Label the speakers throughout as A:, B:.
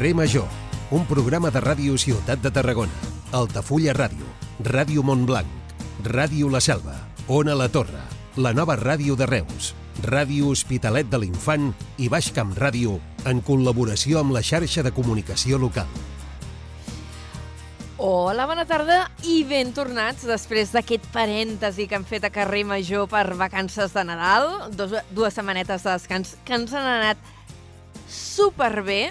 A: Carrer Major, un programa de ràdio Ciutat de Tarragona, Altafulla Ràdio, Ràdio Montblanc, Ràdio La Selva, Ona La Torre, la nova ràdio de Reus, Ràdio Hospitalet de l'Infant i Baix Camp Ràdio en col·laboració amb la xarxa de comunicació local.
B: Hola, bona tarda i ben tornats després d'aquest parèntesi que han fet a Carrer Major per vacances de Nadal, dos, dues setmanetes de descans que ens han anat superbé.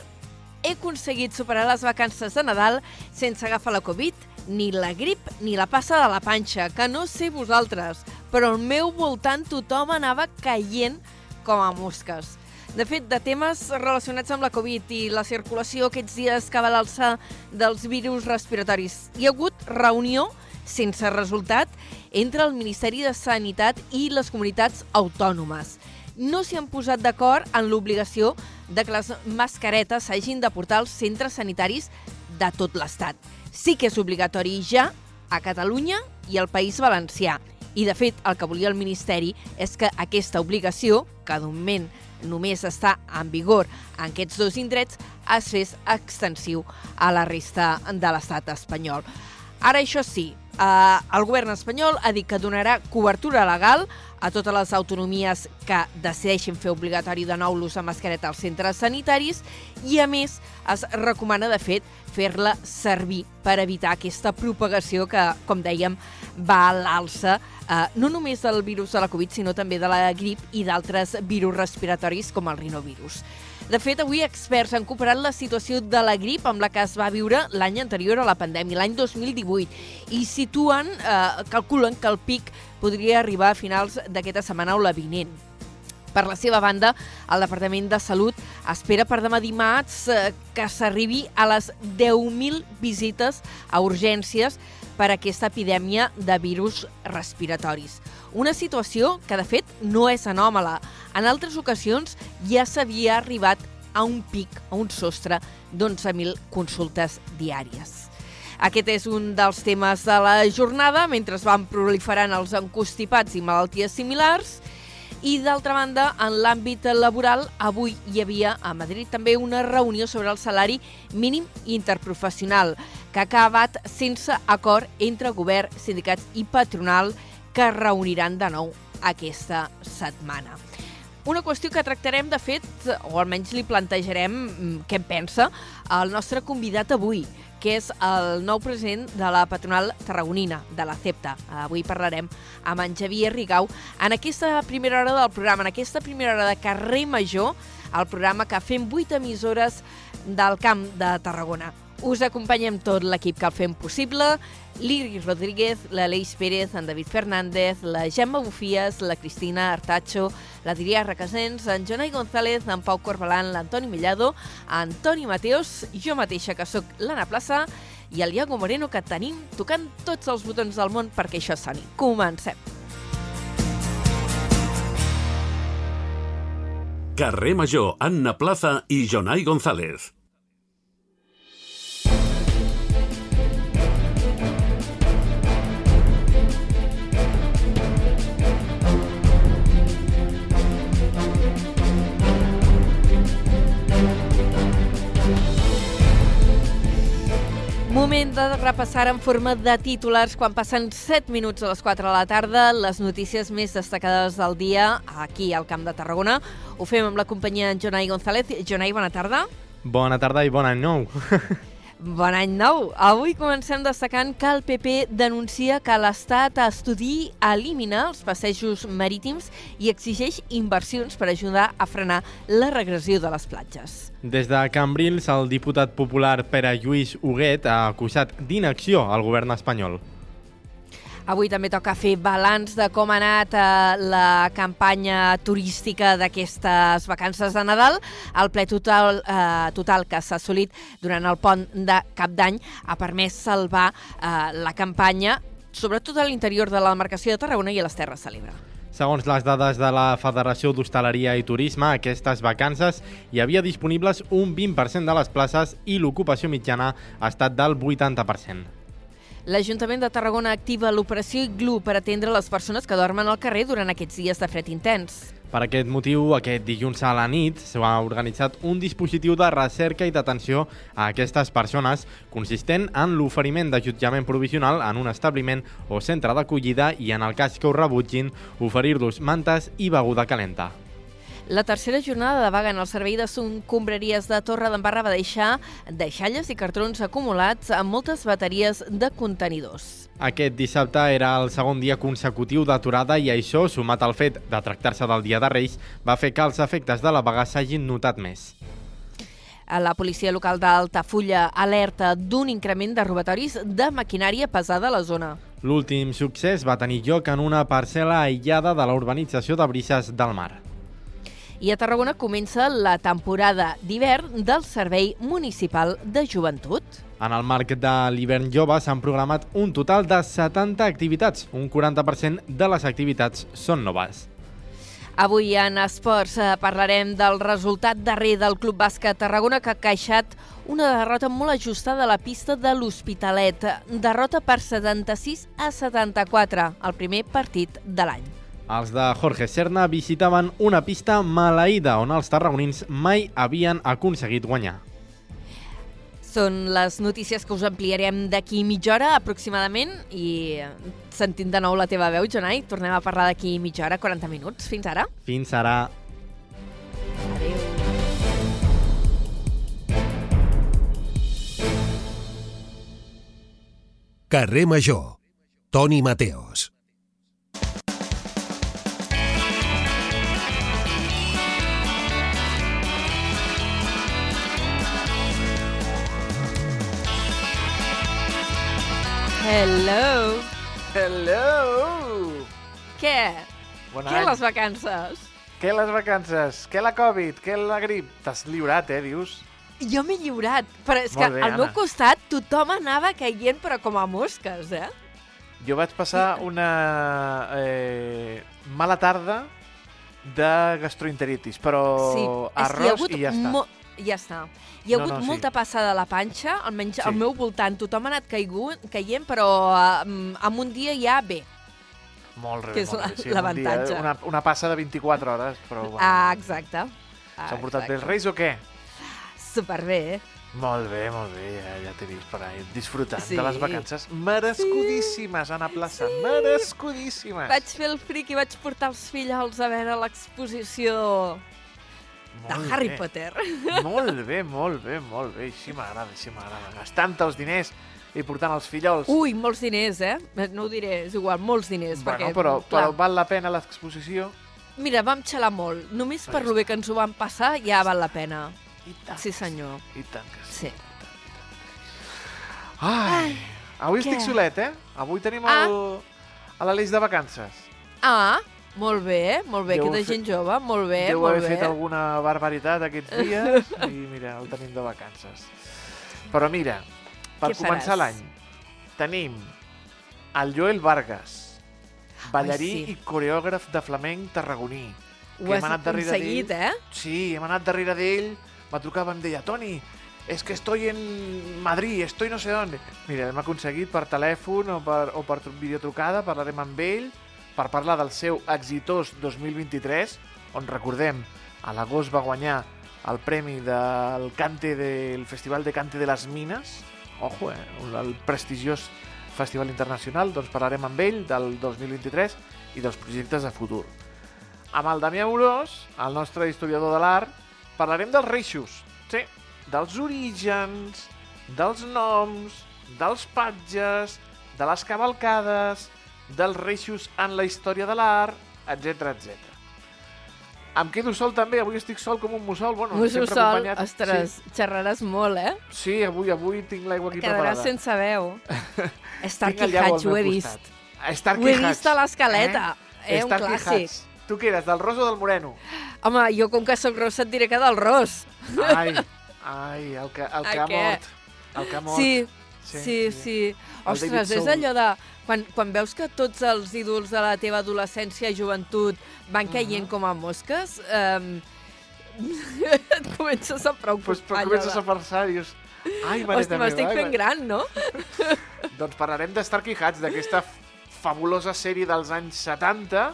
B: He aconseguit superar les vacances de Nadal sense agafar la Covid, ni la grip ni la passa de la panxa, que no sé vosaltres, però al meu voltant tothom anava caient com a mosques. De fet, de temes relacionats amb la Covid i la circulació aquests dies que va l'alça dels virus respiratoris, hi ha hagut reunió sense resultat entre el Ministeri de Sanitat i les comunitats autònomes. No s'hi han posat d'acord en l'obligació de que les mascaretes s'hagin de portar als centres sanitaris de tot l'Estat. Sí que és obligatori ja a Catalunya i al País Valencià. I, de fet, el que volia el Ministeri és que aquesta obligació, que d'un moment només està en vigor en aquests dos indrets, es fes extensiu a la resta de l'estat espanyol. Ara, això sí, eh, el govern espanyol ha dit que donarà cobertura legal a totes les autonomies que decideixin fer obligatori de nou l'ús de mascareta als centres sanitaris i, a més, es recomana, de fet, fer-la servir per evitar aquesta propagació que, com dèiem, va a l'alça eh, no només del virus de la Covid, sinó també de la grip i d'altres virus respiratoris com el rinovirus. De fet, avui experts han comparat la situació de la grip amb la que es va viure l'any anterior a la pandèmia, l'any 2018, i situen, eh, calculen que el pic podria arribar a finals d'aquesta setmana o la vinent. Per la seva banda, el Departament de Salut espera per demà dimarts eh, que s'arribi a les 10.000 visites a urgències per aquesta epidèmia de virus respiratoris. Una situació que, de fet, no és anòmala. En altres ocasions ja s'havia arribat a un pic, a un sostre d'11.000 consultes diàries. Aquest és un dels temes de la jornada, mentre van proliferant els encostipats i malalties similars. I, d'altra banda, en l'àmbit laboral, avui hi havia a Madrid també una reunió sobre el salari mínim interprofessional, que ha acabat sense acord entre govern, sindicats i patronal que es reuniran de nou aquesta setmana. Una qüestió que tractarem, de fet, o almenys li plantejarem mm, què en pensa, el nostre convidat avui, que és el nou president de la patronal tarragonina, de la CEPTA. Avui parlarem amb en Xavier Rigau en aquesta primera hora del programa, en aquesta primera hora de Carrer Major, el programa que fem vuit emissores del camp de Tarragona. Us acompanyem tot l'equip que el fem possible, l'Iris Rodríguez, l'Aleix Pérez, en David Fernández, la Gemma Bufies, la Cristina Artacho, la Diria Requesens, en Jonai González, en Pau Corbalan, l'Antoni Millado, Antoni Mateos, jo mateixa que sóc l'Anna Plaça i el Iago Moreno que tenim tocant tots els botons del món perquè això soni. Comencem!
C: Carrer Major, Anna Plaza i Jonai González.
B: Moment de repassar en forma de titulars quan passen 7 minuts a les 4 de la tarda les notícies més destacades del dia aquí al Camp de Tarragona. Ho fem amb la companyia Jonai González. Jonai, bona tarda.
D: Bona tarda i bon any nou.
B: Bon any nou! Avui comencem destacant que el PP denuncia que l'Estat estudi eliminar els passejos marítims i exigeix inversions per ajudar a frenar la regressió de les platges.
D: Des de Cambrils, el diputat popular Pere Lluís Huguet ha acusat d'inacció al govern espanyol.
B: Avui també toca fer balanç de com ha anat eh, la campanya turística d'aquestes vacances de Nadal. El ple total, eh, total que s'ha assolit durant el pont de Cap d'Any ha permès salvar eh, la campanya, sobretot a l'interior de la demarcació de Tarragona i a les Terres de l'Ebre.
D: Segons les dades de la Federació d'Hostaleria i Turisme, aquestes vacances hi havia disponibles un 20% de les places i l'ocupació mitjana ha estat del 80%.
B: L'Ajuntament de Tarragona activa l'operació Iglu per atendre les persones que dormen al carrer durant aquests dies de fred intens.
D: Per aquest motiu, aquest dilluns a la nit s'ha organitzat un dispositiu de recerca i d'atenció a aquestes persones consistent en l'oferiment d'ajutjament provisional en un establiment o centre d'acollida i, en el cas que ho rebutgin, oferir-los mantes i beguda calenta.
B: La tercera jornada de vaga en el servei de concombraries de Torre d'Embarra va deixar deixalles i cartrons acumulats amb moltes bateries de contenidors.
D: Aquest dissabte era el segon dia consecutiu d'aturada i això, sumat al fet de tractar-se del Dia de Reis, va fer que els efectes de la vaga s'hagin notat més.
B: La policia local d'Altafulla alerta d'un increment de robatoris de maquinària pesada a la zona.
D: L'últim succés va tenir lloc en una parcel·la aïllada de la urbanització de Brises del Mar.
B: I a Tarragona comença la temporada d'hivern del Servei Municipal de Joventut.
D: En el marc de l'hivern jove s'han programat un total de 70 activitats. Un 40% de les activitats són noves.
B: Avui en esports eh, parlarem del resultat darrer del Club Bàsquet Tarragona que ha caixat una derrota molt ajustada a la pista de l'Hospitalet. Derrota per 76 a 74, el primer partit de l'any.
D: Els de Jorge Serna visitaven una pista maleïda on els tarragonins mai havien aconseguit guanyar.
B: Són les notícies que us ampliarem d'aquí mitja hora aproximadament i sentint de nou la teva veu, Jonai, tornem a parlar d'aquí mitja hora, 40 minuts. Fins ara.
D: Fins ara.
B: Adéu.
A: Carrer Major. Toni Mateos.
B: Hello.
E: Hello!
B: Què?
E: Bon
B: Què
E: any.
B: les vacances?
E: Què les vacances? Què la Covid? Què la grip? T'has lliurat, eh, dius?
B: Jo m'he lliurat, però és
E: Molt
B: que
E: bé,
B: al meu
E: Anna.
B: costat tothom anava caient però com a mosques, eh?
E: Jo vaig passar una eh, mala tarda de gastroenteritis, però
B: sí, és que hi ha
E: arròs i ja està.
B: Ja està. Hi ha
E: No,
B: hagut
E: no, sí.
B: molta passada a la panxa, almenys
E: Sí.
B: al meu voltant. Tothom ha anat caigut, caient, però um, en un dia ja bé.
E: Molt bé,
B: que és
E: molt
B: la-.
E: Sí, un dia, Una, una passa de 24 hores, però bueno.
B: Ah, exacte.
E: S'han portat bé els. Reis o què?
B: Superbé, eh?
E: Molt bé, molt bé, ja, ja t'he vist per ahí disfrutant
B: Sí.
E: de les vacances merescudíssimes, Anna Plaça, merescudíssimes.
B: Vaig fer el fric i vaig portar els fillols a veure l'exposició de
E: Molt
B: Harry
E: bé.
B: Potter.
E: Molt bé, molt bé, molt bé. Així m'agrada, així m'agrada. Gastant els diners i portant els fillols.
B: Ui, molts diners, eh? No ho diré, és igual, molts diners.
E: bueno,
B: perquè,
E: però,
B: clar,
E: però val la pena l'exposició?
B: Mira, vam xalar molt. Només per lo bé que ens ho vam passar ja val la pena.
E: I tant.
B: Sí, senyor.
E: I tant que sí.
B: Sí.
E: Ai, avui
B: què?
E: estic solet, eh? Avui tenim
B: Ah.
E: el, a l'Aleix de vacances.
B: Ah, molt bé, molt bé.
E: Deu haver
B: gent jove, molt bé,
E: Deu
B: molt
E: haver
B: bé.
E: fet alguna barbaritat aquests dies i mira, el tenim de vacances. Però mira, per
B: Què
E: començar l'any, tenim el Joel Vargas, ballarí
B: sí.
E: i coreògraf de flamenc tarragoní.
B: Ho
E: que
B: has
E: hem anat darrere
B: aconseguit, eh?
E: Sí, hem anat darrere d'ell, me trucava, em deia, Toni, és que estoy en Madrid, estoy no sé dónde. Mira, hem aconseguit per telèfon o per, o per tru- videotrucada, parlarem amb ell per parlar del seu exitós 2023, on recordem, a l'agost va guanyar el premi del Cante del Festival de Cante de les Mines, ojo, eh, el prestigiós festival internacional, doncs parlarem amb ell del 2023 i dels projectes de futur. Amb el Damià Urós, el nostre historiador de l'art, parlarem dels reixos, sí, dels orígens, dels noms, dels patges, de les cavalcades, dels reixos en la història de l'art, etc etc. Em quedo sol també, avui estic sol com un mussol, bueno,
B: Musso
E: sempre
B: sol,
E: acompanyat.
B: ostres, xerraràs molt, eh?
E: Sí, sí, avui avui tinc l'aigua aquí
B: Quedaràs
E: preparada.
B: sense veu. Starkey Hatch, ho he
E: costat.
B: vist.
E: Starkey
B: Ho he
E: Hatch.
B: vist a l'escaleta. Eh? Un
E: Starkey
B: clàssic.
E: Hatch. Tu què eres, del ros o del moreno?
B: Home, jo com que sóc rossa et diré que del ros.
E: Ai, ai, el que, el que
B: A
E: ha
B: què?
E: mort. El que ha mort.
B: Sí, sí, sí.
E: El
B: Ostres, és allò de... Quan, quan veus que tots els ídols de la teva adolescència i joventut van caient com a mosques, um, et comences a preocupar.
E: Pues, però comences a pensar i dius... Ai,
B: Hosti,
E: mareta meva.
B: m'estic fent gran, no?
E: Doncs parlarem de Starkey Hatch, d'aquesta fabulosa sèrie dels anys 70,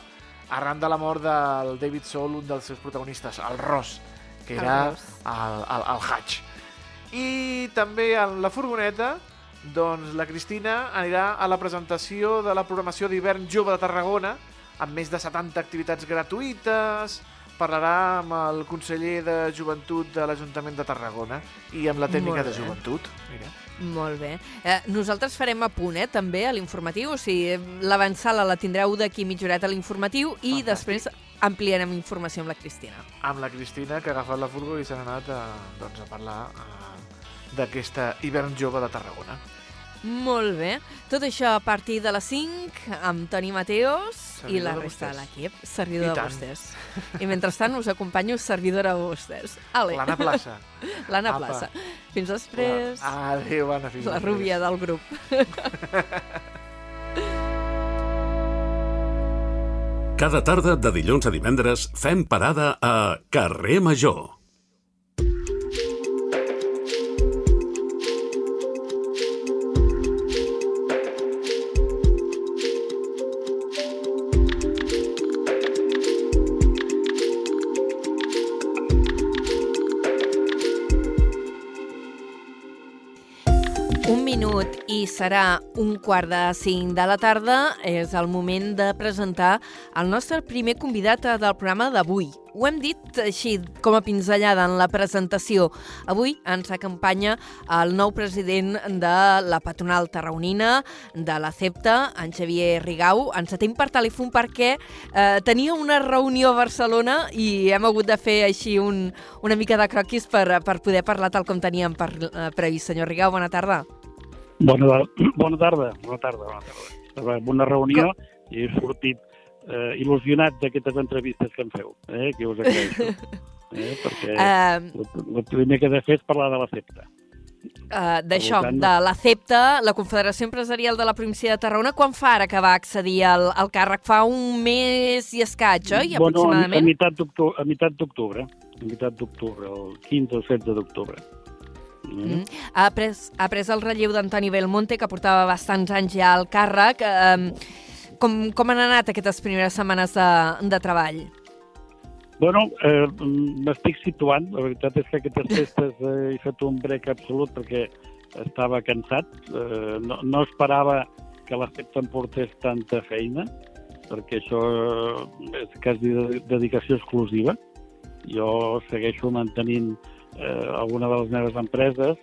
E: arran de la mort del David Soul, un dels seus protagonistes, el Ross, que era el, el, el Hatch. I també en la furgoneta, doncs la Cristina anirà a la presentació de la programació d'hivern jove de Tarragona, amb més de 70 activitats gratuïtes, parlarà amb el conseller de Joventut de l'Ajuntament de Tarragona i amb la tècnica de joventut. Mira.
B: Molt bé. Eh, nosaltres farem a punt, eh, també, a l'informatiu. O sigui, l'avançala la tindreu d'aquí mitja horeta a l'informatiu i
E: Fantàstic.
B: després ampliarem informació amb la Cristina.
E: Amb la Cristina, que ha agafat la furgo i s'ha anat a, doncs, a parlar eh, d'aquesta hivern jove de Tarragona.
B: Molt bé. Tot això a partir de les 5 amb Toni Mateos i
E: Servidor
B: la
E: de
B: resta de
E: vostès.
B: l'equip. Servidor
E: I
B: de vostès. I mentrestant us acompanyo servidora de vostès. Ale,
E: L'Anna Plaça.
B: l'Anna. Plaça. Fins després.
E: La... Adéu, Anna. Fins
B: La
E: després.
B: rúbia del grup.
C: Cada tarda de dilluns a divendres fem parada a Carrer Major.
B: Serà un quart de cinc de la tarda. És el moment de presentar el nostre primer convidat del programa d'avui. Ho hem dit així com a pinzellada en la presentació. Avui ens acompanya el nou president de la patronal tarraonina, de la CEPTA, en Xavier Rigau. Ens atem per telèfon perquè eh, tenia una reunió a Barcelona i hem hagut de fer així un, una mica de croquis per, per poder parlar tal com teníem per, eh, previst. Senyor Rigau, bona tarda.
F: Bona, bona tarda, bona tarda, bona tarda. Estava en una reunió i he sortit eh, il·lusionat d'aquestes entrevistes que em feu, eh, que us agraeixo. Eh, perquè
B: Uh,
F: el, primer que he de fer és parlar de la CEPTA.
B: uh, D'això,
F: Per tant-
B: de la CEPTA, la Confederació Empresarial de la Província de Tarragona, quan fa ara que va accedir al, al càrrec? Fa un mes i escaig, oi?
F: bueno, a, a
B: aproximadament?
F: d'octubre, a meitat d'octubre, a meitat d'octubre, el 15 o 16 d'octubre. Mm.
B: Mm. Ha, pres, ha pres el relleu d'Antoni Belmonte, que portava bastants anys ja al càrrec. Um, com, com han anat aquestes primeres setmanes de, de treball?
F: Bueno, eh, m'estic situant. La veritat és que aquestes festes eh, he fet un brec absolut perquè estava cansat. Eh, no, no esperava que la CEPTA em portés tanta feina, perquè això eh, és quasi de dedicació exclusiva. Jo segueixo mantenint eh, alguna de les meves empreses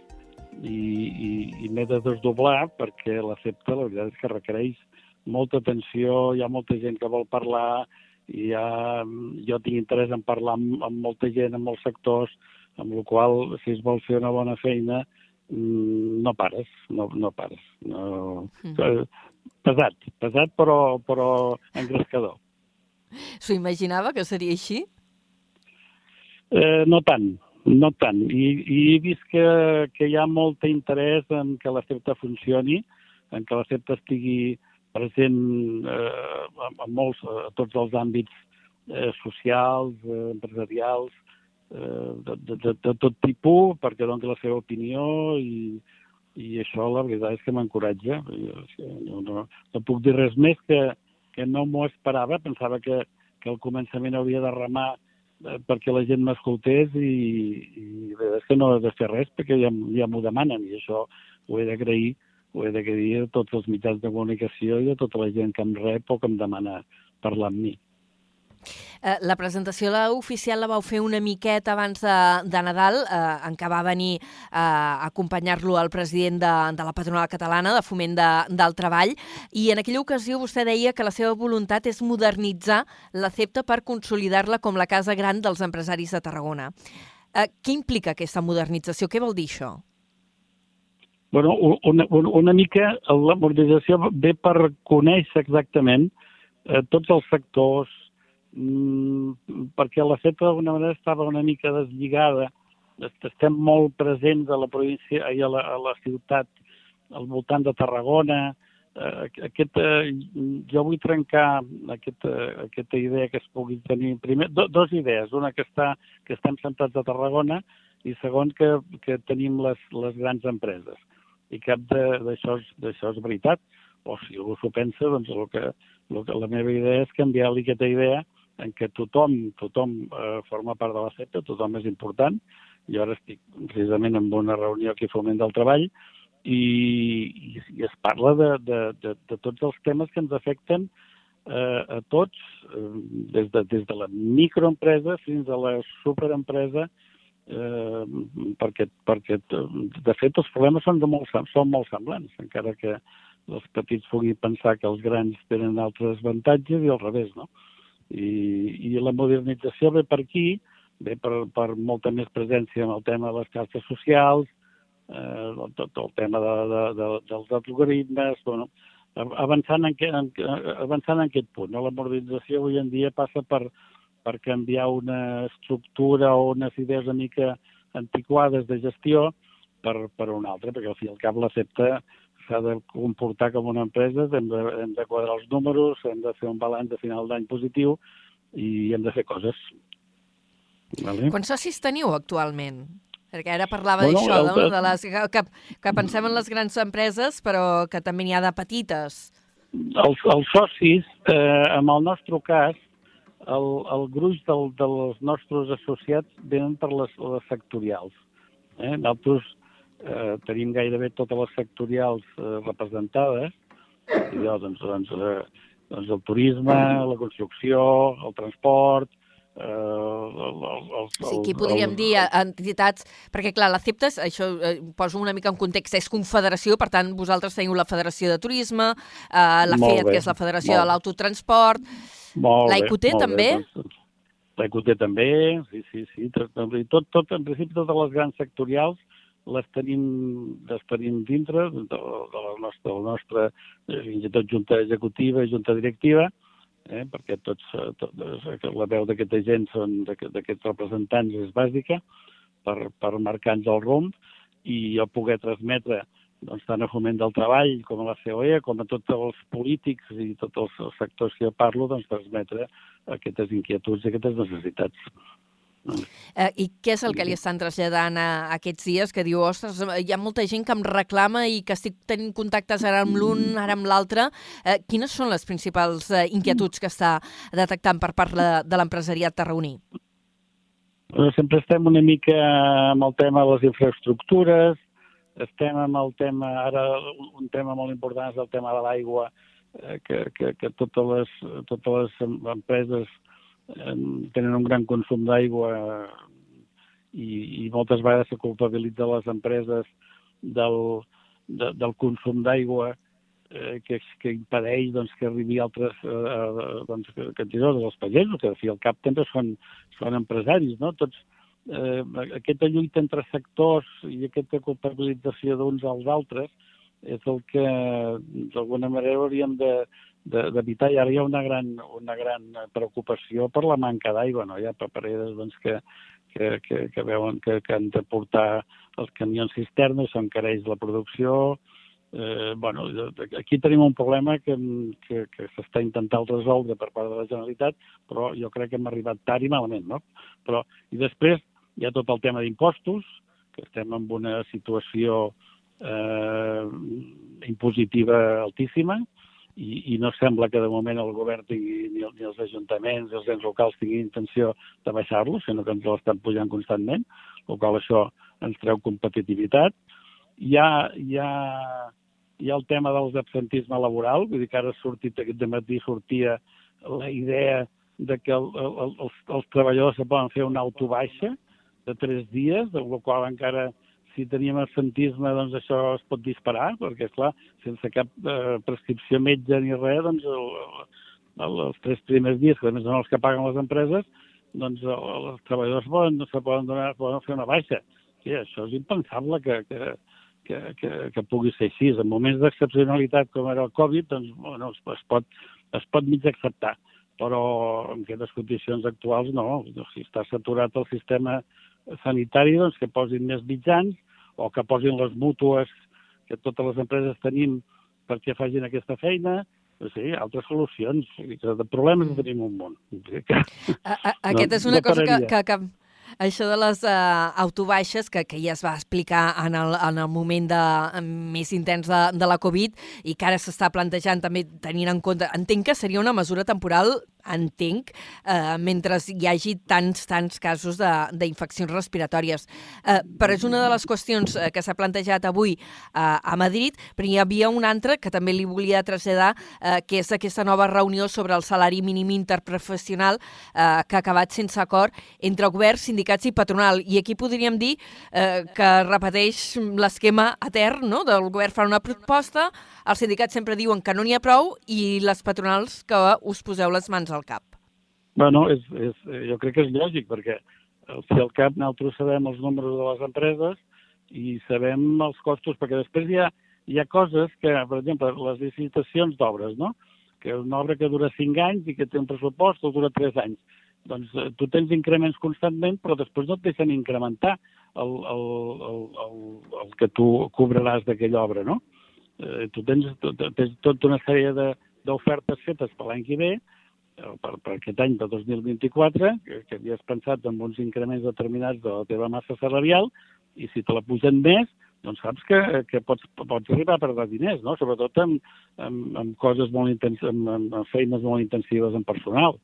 F: i, i, i m'he de desdoblar perquè la CEPTA la veritat és que requereix molta atenció, hi ha molta gent que vol parlar, i ja, jo tinc interès en parlar amb, amb molta gent, amb molts sectors, amb la qual si es vol fer una bona feina, mm, no pares, no, no pares. No...
B: Mm.
F: Eh, Pesat, pesat però, però engrescador.
B: S'ho imaginava que seria així?
F: Eh, no tant, no tant. I, I he vist que, que hi ha molt interès en que la CEPTA funcioni, en que la CEPTA estigui present eh, en, molts, a tots els àmbits eh, socials, eh, empresarials, eh, de, de, de, de tot tipus, perquè doni la seva opinió i, i això la veritat és que m'encoratja. No, no, no puc dir res més que, que no m'ho esperava, pensava que, que al començament hauria de remar eh, perquè la gent m'escoltés i, i veritat és que no he de fer res perquè ja, ja m'ho demanen i això ho he d'agrair ho he d'agrair a tots els mitjans de comunicació i a tota la gent que em rep o que em demana parlar amb mi.
B: Eh, La presentació la oficial la vau fer una miqueta abans de, de Nadal, eh, en què va venir eh, a acompanyar-lo el president de, de la patronal catalana de foment de, del treball, i en aquella ocasió vostè deia que la seva voluntat és modernitzar la CEPTA per consolidar-la com la casa gran dels empresaris de Tarragona. Eh, què implica aquesta modernització? Què vol dir això?
F: Bueno, una, una, mica la modernització ve per conèixer exactament eh, tots els sectors, perquè la CEPTA d'alguna manera estava una mica deslligada. Est- Estem molt presents a la província i a la, a la ciutat al voltant de Tarragona. Eh, aquest, eh, jo vull trencar aquesta, aquesta idea que es pugui tenir. Primer, do, dos idees. Una que, està, que estem centrats a Tarragona i segon que, que tenim les, les grans empreses. I cap d'això és, és veritat. o si algú s'ho pensa, doncs el que, el que, la meva idea és canviar-li aquesta idea en què tothom, tothom eh, forma part de la CEPTA, tothom és important. Jo ara estic precisament en una reunió aquí a Foment del Treball i, i, i es parla de, de, de, de tots els temes que ens afecten eh, a tots, eh, des, de, des de la microempresa fins a la superempresa, eh, perquè, perquè de fet els problemes són, de molt, són molt semblants, encara que els petits puguin pensar que els grans tenen altres avantatges i al revés, no? I, i la modernització ve per aquí, ve per, per molta més presència en el tema de les xarxes socials, eh, tot el tema de, de, de, dels algoritmes, bueno, avançant en, en, avançant en aquest punt. No? La modernització avui en dia passa per, per canviar una estructura o unes idees una mica antiquades de gestió per, per una altra, perquè al fi i al cap l'accepta s'ha de comportar com una empresa, hem de, hem de quadrar els números, hem de fer un balanç de final d'any positiu i hem de fer coses.
B: Vale? Quants socis teniu actualment? Perquè ara parlava bueno, d'això, no? de les, que, que pensem en les grans empreses, però que també n'hi ha de petites.
F: Els, els socis, eh, en el nostre cas, el, el gruix del, dels nostres associats venen per les, les sectorials. Eh? Nosaltres eh, tenim gairebé totes les sectorials eh, representades, i jo, doncs, doncs, eh, doncs el turisme, la construcció, el transport, eh, el,
B: el, el, sí, aquí podríem el, dir entitats, perquè clar, la CEPTES, això eh, poso una mica en context, és confederació, per tant, vosaltres teniu la Federació de Turisme, eh, la FED, que és la Federació de l'Autotransport, la IQT també? Doncs,
F: la IQT també, sí, sí, sí, tot, tot, en principi totes les grans sectorials les tenim, les tenim dintre de, de la nostra, de la nostra eh, fins i tot junta executiva i junta directiva, eh, perquè tots, eh, tot, la veu d'aquesta gent d'aquests representants és bàsica per, per marcar-nos el rumb i jo poder transmetre doncs, tant a Foment del Treball com a la COE, com a tots els polítics i tots els sectors que jo parlo, doncs, transmetre aquestes inquietuds i aquestes necessitats.
B: Eh, I què és el que li estan traslladant a, a aquests dies? Que diu, ostres, hi ha molta gent que em reclama i que estic tenint contactes ara amb l'un, ara amb l'altre. Eh, quines són les principals eh, inquietuds que està detectant per part de, de l'empresariat tarragoní?
F: Sempre estem una mica amb el tema de les infraestructures, estem amb el tema, ara un tema molt important és el tema de l'aigua, eh, que, que, que totes, les, totes les empreses tenen un gran consum d'aigua i, i moltes vegades se culpabilitza les empreses del, de, del consum d'aigua eh, que, que impedeix doncs, que arribi altres eh, doncs, cantidats dels pagesos, que fi al cap també són, són empresaris, no? Tots, eh, aquesta lluita entre sectors i aquesta culpabilització d'uns als altres és el que d'alguna manera hauríem de, d'evitar, i ara hi ha una gran, una gran preocupació per la manca d'aigua, no? Hi ha papereres doncs, que, que, que, que veuen que, que han de portar els camions cisternes, s'encareix la producció, eh, bueno, aquí tenim un problema que, que, que s'està intentant resoldre per part de la Generalitat, però jo crec que hem arribat tard i malament, no? Però, I després hi ha tot el tema d'impostos, que estem en una situació eh, impositiva altíssima, i, i no sembla que de moment el govern tingui, ni, ni els ajuntaments ni els ens locals tinguin intenció de baixar-lo, sinó que ens l'estan pujant constantment, el qual això ens treu competitivitat. Hi ha, hi ha, hi ha el tema dels absentisme laboral, vull dir que ara ha sortit aquest matí sortia la idea de que el, el, els, els treballadors se poden fer una autobaixa de tres dies, de la qual encara si teníem absentisme, doncs això es pot disparar, perquè, clar, sense cap eh, prescripció metge ni res, doncs el, el, els tres primers dies, que a més són els que paguen les empreses, doncs el, els treballadors poden, se poden, donar, poden fer una baixa. Sí, això és impensable que, que, que, que, que pugui ser així. En moments d'excepcionalitat com era el Covid, doncs, bueno, es, es, pot, es pot mig acceptar, però en aquestes condicions actuals no. Si està saturat el sistema sanitari doncs, que posin més mitjans o que posin les mútues que totes les empreses tenim perquè facin aquesta feina, sé, altres solucions. De problemes en tenim un munt.
B: A, a, aquest no, és una no cosa que, que, que, Això de les uh, autobaixes, que, que ja es va explicar en el, en el moment de, més intens de, de la Covid i que ara s'està plantejant també tenint en compte... Entenc que seria una mesura temporal entenc, eh, mentre hi hagi tants, tants casos d'infeccions respiratòries. Eh, però és una de les qüestions eh, que s'ha plantejat avui eh, a Madrid, però hi havia una altra que també li volia traslladar, eh, que és aquesta nova reunió sobre el salari mínim interprofessional eh, que ha acabat sense acord entre governs, sindicats i patronal. I aquí podríem dir eh, que repeteix l'esquema etern, no? del govern fa una proposta, els sindicats sempre diuen que no n'hi ha prou i les patronals que us poseu les mans al cap?
F: Bueno, és, és, jo crec que és lògic, perquè si al cap nosaltres sabem els números de les empreses i sabem els costos, perquè després hi ha, hi ha coses que, per exemple, les licitacions d'obres, no? que una obra que dura 5 anys i que té un pressupost o dura 3 anys. Doncs eh, tu tens increments constantment, però després no et deixen incrementar el, el, el, el, el que tu cobraràs d'aquella obra, no? Eh, tu tens, tens tota una sèrie d'ofertes fetes per l'any que ve Eh, per, per aquest any de 2024, que, que havies pensat en uns increments determinats de la teva massa salarial, i si te la pugen més, doncs saps que, que pots, pots arribar a perdre diners, no? sobretot amb, amb, amb coses molt intensives, amb, amb, amb feines molt intensives en personal.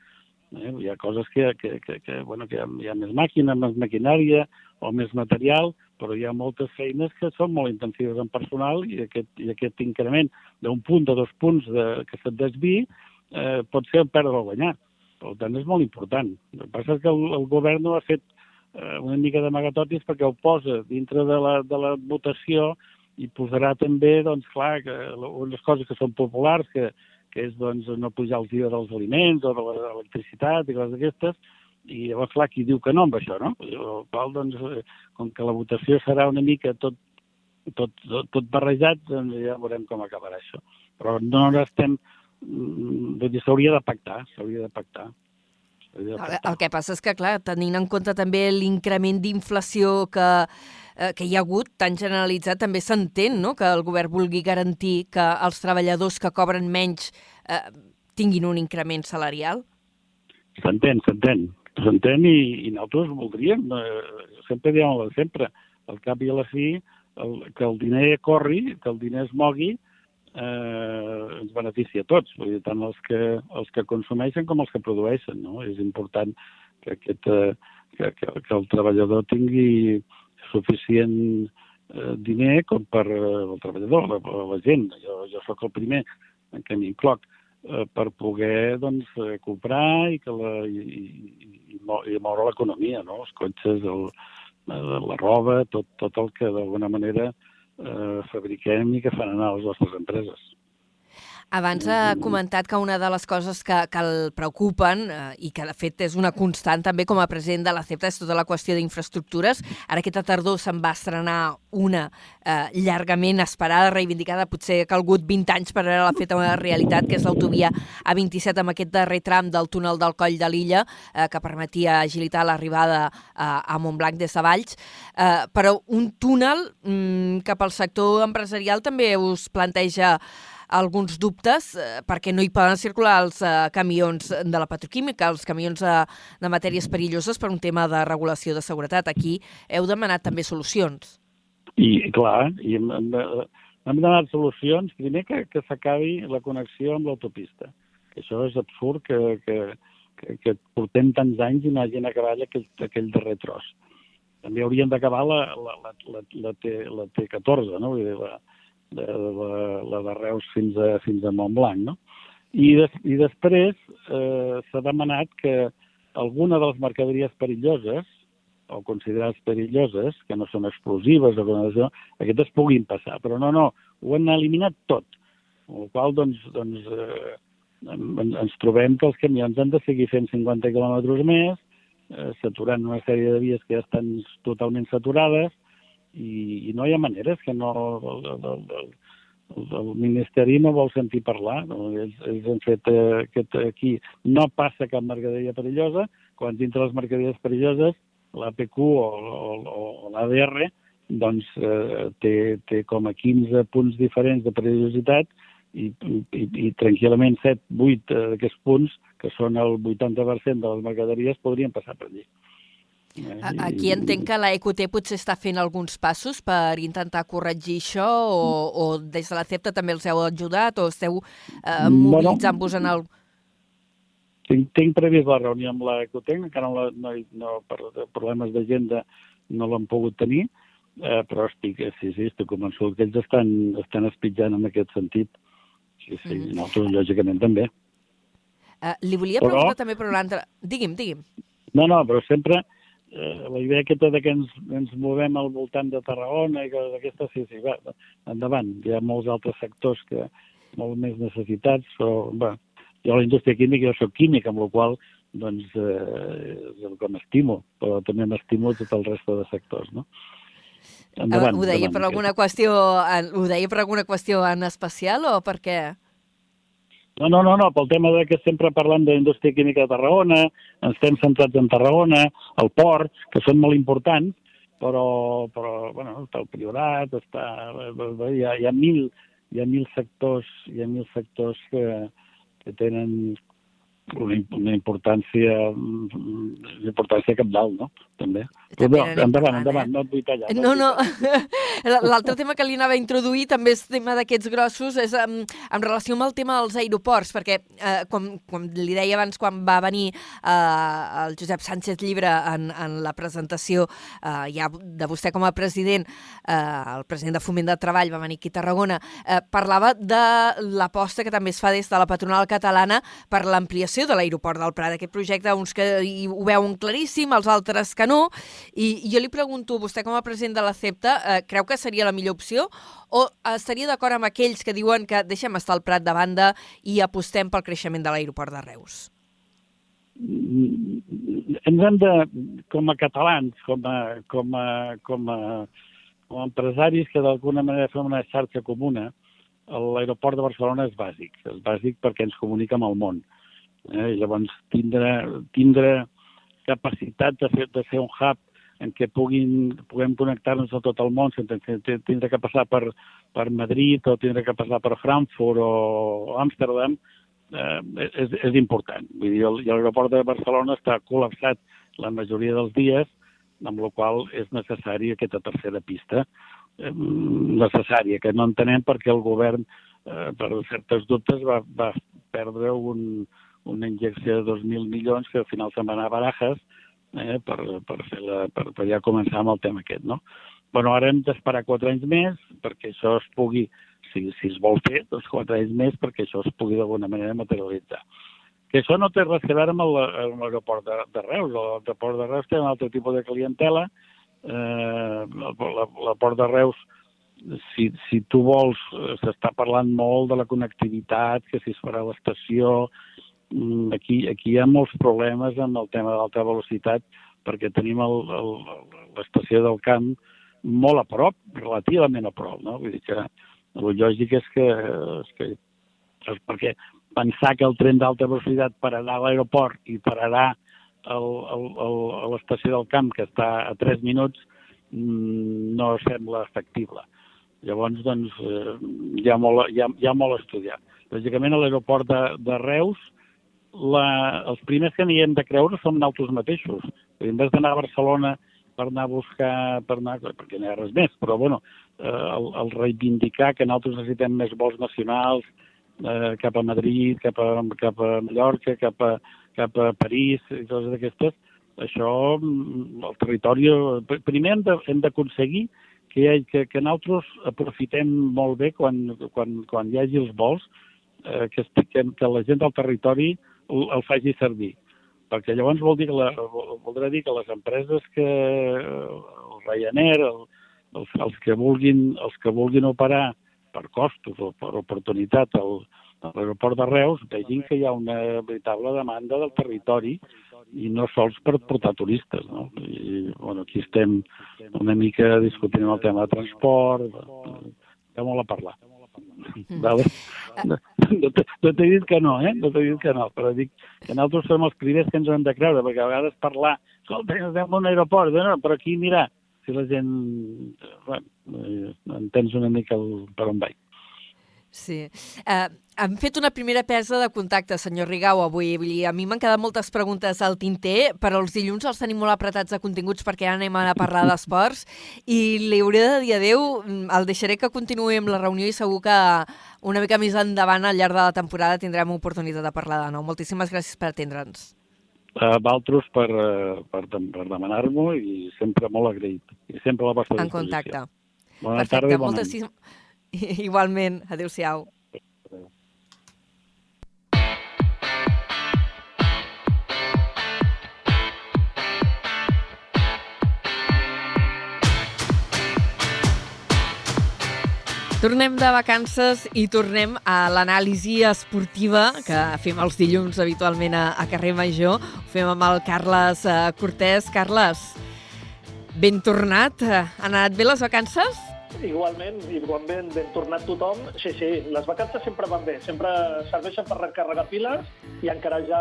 F: Eh? Hi ha coses que, que, que, que, bueno, que hi ha, més màquina, més maquinària o més material, però hi ha moltes feines que són molt intensives en personal i aquest, i aquest increment d'un punt o dos punts de, que se't desviï eh, pot ser perdre o guanyar. Per tant, és molt important. El que passa és que el, el govern no ha fet eh, una mica d'amagatotis perquè ho posa dintre de la, de la votació i posarà també, doncs, clar, que unes coses que són populars, que, que és doncs, no pujar els IVA dels aliments o de l'electricitat i coses d'aquestes, i llavors, clar, qui diu que no amb això, no? El qual, doncs, eh, com que la votació serà una mica tot, tot, tot, tot barrejat, doncs ja veurem com acabarà això. Però no estem vull dir, s'hauria de pactar, s'hauria de pactar.
B: El, el que passa és que, clar, tenint en compte també l'increment d'inflació que, eh, que hi ha hagut, tan generalitzat, també s'entén no? que el govern vulgui garantir que els treballadors que cobren menys eh, tinguin un increment salarial?
F: S'entén, s'entén. S'entén i, i nosaltres voldríem, eh, sempre diem sempre, al cap i a la fi, el, que el diner corri, que el diner es mogui, eh, ens beneficia a tots, vull dir, tant els que, els que consumeixen com els que produeixen. No? És important que, aquest, eh, que, que, que el treballador tingui suficient eh, diner com per eh, el treballador, la, la gent. Jo, jo sóc el primer en què m'incloc eh, per poder doncs, eh, comprar i, que la, i, i, i, i moure l'economia, no? els cotxes, el, la roba, tot, tot el que d'alguna manera eh, fabriquem i que fan anar les nostres empreses.
B: Abans ha comentat que una de les coses que, que el preocupen eh, i que de fet és una constant també com a president de la CEPTA és tota la qüestió d'infraestructures. Ara aquesta tardor se'n va estrenar una eh, llargament esperada, reivindicada, potser ha calgut 20 anys per veure la feta una realitat, que és l'autovia A27 amb aquest darrer tram del túnel del Coll de l'Illa, eh, que permetia agilitar l'arribada eh, a Montblanc des de Valls. Eh, però un túnel mm, cap al sector empresarial també us planteja alguns dubtes eh, perquè no hi poden circular els eh, camions de la petroquímica, els camions de, de matèries perilloses per un tema de regulació de seguretat. Aquí heu demanat també solucions.
F: I, clar, i hem, hem, hem demanat solucions. Primer que, que s'acabi la connexió amb l'autopista. Això és absurd que, que, que, que portem tants anys i no hagin acabat aquell, aquell darrer tros. També haurien d'acabar la, la, la, la, la, T, la T14, no? Vull dir, la, de, de la, la de Reus fins a, fins a Montblanc, no? I, des, i després eh, s'ha demanat que alguna de les mercaderies perilloses, o considerades perilloses, que no són explosives o com això, aquestes puguin passar. Però no, no, ho han eliminat tot. Amb la qual doncs, doncs eh, ens trobem que els camions han de seguir fent 50 quilòmetres més, eh, saturant una sèrie de vies que ja estan totalment saturades, i, i no hi ha maneres que no... El, el, el, el, el Ministeri no vol sentir parlar. No? Ells, ells han fet eh, aquest, aquí no passa cap mercaderia perillosa, quan dintre les mercaderies perilloses l'APQ o, o, o l'ADR doncs, eh, té, té com a 15 punts diferents de perillositat i, i, i tranquil·lament 7, 8 d'aquests punts, que són el 80% de les mercaderies, podrien passar per allí.
B: A- Aquí entenc que la EQT potser està fent alguns passos per intentar corregir això o, o des de la CEPTA també els heu ajudat o esteu eh, mobilitzant-vos en el...
F: Tinc, tinc previst la reunió amb la Ecotec, encara no, no, no per problemes d'agenda no l'han pogut tenir, eh, però estic, sí, sí, estic convençut que ells estan, estan espitjant en aquest sentit. Sí, sí, mm. nosaltres, lògicament, també.
B: Eh, li volia
F: Però-
B: preguntar també per l'altre... Digui'm, digui'm.
F: No, no, però sempre eh, la idea aquesta de que ens, ens movem al voltant de Tarragona i que d'aquesta, sí, sí, va, endavant. Hi ha molts altres sectors que molt més necessitats, però, va, jo a la indústria química, jo soc químic, amb la qual doncs, eh, és el que m'estimo, però també m'estimo tot el reste de sectors, no?
B: Endavant, ho deia per alguna qüestió, ho deia per alguna qüestió en especial o per què?
F: No, no, no, no, pel tema de que sempre parlem de indústria química de Tarragona, estem centrats en Tarragona, el port, que són molt importants, però, però bueno, està el Priorat, està, hi, ha, hi, ha mil, hi ha mil sectors, hi ha mil sectors que, que tenen una, im- una importància, una importància capdalt, no? També. Però
B: n'anem
F: endavant, endavant,
B: eh?
F: no et vull tallar.
B: No, no. L'altre tema que li anava a introduir també és tema d'aquests grossos, és en, en relació amb el tema dels aeroports, perquè, eh, com, com li deia abans, quan va venir eh, el Josep Sánchez Llibre en, en la presentació eh, ja de vostè com a president, eh, el president de Foment de Treball va venir aquí a Tarragona, eh, parlava de l'aposta que també es fa des de la patronal catalana per l'ampliació de l'aeroport del Prat. Aquest projecte, uns que hi ho veuen claríssim, els altres que no, i jo li pregunto, vostè com a president de la CEPTA, eh, creu que seria la millor opció o estaria d'acord amb aquells que diuen que deixem estar el Prat de banda i apostem pel creixement de l'aeroport de Reus?
F: ens hem de, com a catalans, com a, com a, com a, com a empresaris que d'alguna manera fem una xarxa comuna, l'aeroport de Barcelona és bàsic. És bàsic perquè ens comunica amb el món. Eh? Llavors, tindre, tindre capacitat de fer, de ser un hub en què puguin, puguem connectar-nos a tot el món sense tindre que passar per, per Madrid o tindre que passar per Frankfurt o Amsterdam, eh, és, és important. Vull dir, l'aeroport de Barcelona està col·lapsat la majoria dels dies, amb la qual és necessària aquesta tercera pista, eh, necessària, que no entenem perquè el govern, eh, per certes dubtes, va, va perdre un, una injecció de 2.000 milions que al final se'n va anar a barajes eh, per, per, fer la, per, per ja començar amb el tema aquest, no? bueno, ara hem d'esperar quatre anys més perquè això es pugui, si, si es vol fer, doncs quatre anys més perquè això es pugui d'alguna manera materialitzar. Que això no té res a veure amb l'aeroport de, de Reus. L'aeroport de Reus té un altre tipus de clientela. Eh, l'aeroport de Reus, si, si tu vols, eh, s'està parlant molt de la connectivitat, que si es farà l'estació, aquí, aquí hi ha molts problemes amb el tema de l'alta velocitat perquè tenim l'estació del camp molt a prop, relativament a prop, no? Vull dir que el lògic és que, és que és perquè pensar que el tren d'alta velocitat pararà a l'aeroport i pararà el, el, el, a l'estació del camp, que està a 3 minuts, mm, no sembla factible. Llavors, doncs, eh, hi, ha molt, hi, ha, hi ha molt a estudiar. Lògicament, a l'aeroport de, de Reus, la, els primers que n'hi hem de creure som nosaltres mateixos. En vez d'anar a Barcelona per anar a buscar, per anar, perquè no hi ha res més, però bueno, eh, el, el reivindicar que nosaltres necessitem més vols nacionals eh, cap a Madrid, cap a, cap a Mallorca, cap a, cap a París i coses d'aquestes, això, mm, el territori... pr- Primer hem d'aconseguir que, hagi, que, que nosaltres aprofitem molt bé quan, quan, quan hi hagi els vols, eh, que, que, que la gent del territori el, el faci servir. Perquè llavors vol dir que la, vol- voldrà dir que les empreses que el Ryanair, el, els, els, que vulguin, els que vulguin operar per costos o per oportunitat al, a l'aeroport de Reus vegin que hi ha una veritable demanda del territori i no sols per portar turistes. No? I, bueno, aquí estem una mica discutint el tema de transport, hi ha molt a parlar. Vale? No, no t'he no t'he dit que no, eh? No t'he dit que no, però dic que nosaltres som els primers que ens hem de creure, perquè a vegades parlar, escolta, necessitem un aeroport, no, però aquí mira, si la gent... Bueno, eh, entens una mica el, per on vaig.
B: Sí. Uh, hem fet una primera pesa de contacte, senyor Rigau, avui. Vull dir, a mi m'han quedat moltes preguntes al tinter, però els dilluns els tenim molt apretats de continguts perquè ara anem a parlar d'esports i li hauré de dir adeu. El deixaré que continuï amb la reunió i segur que una mica més endavant al llarg de la temporada tindrem oportunitat de parlar de nou. Moltíssimes gràcies per atendre'ns.
F: A Valtros per, eh, per, per demanar-m'ho i sempre molt agraït. I sempre a la vostra
B: En contacte.
F: Bona
B: Perfecte,
F: tarda i bon
B: moltes...
F: any.
B: Igualment. Adéu-siau. Tornem de vacances i tornem a l'anàlisi esportiva que fem els dilluns habitualment a, a Carrer Major. Ho fem amb el Carles eh, Cortés. Carles, ben tornat. Eh, Han anat bé les vacances?
G: Igualment, igualment, ben tornat tothom. Sí, sí, les vacances sempre van bé, sempre serveixen per recarregar piles i encara ja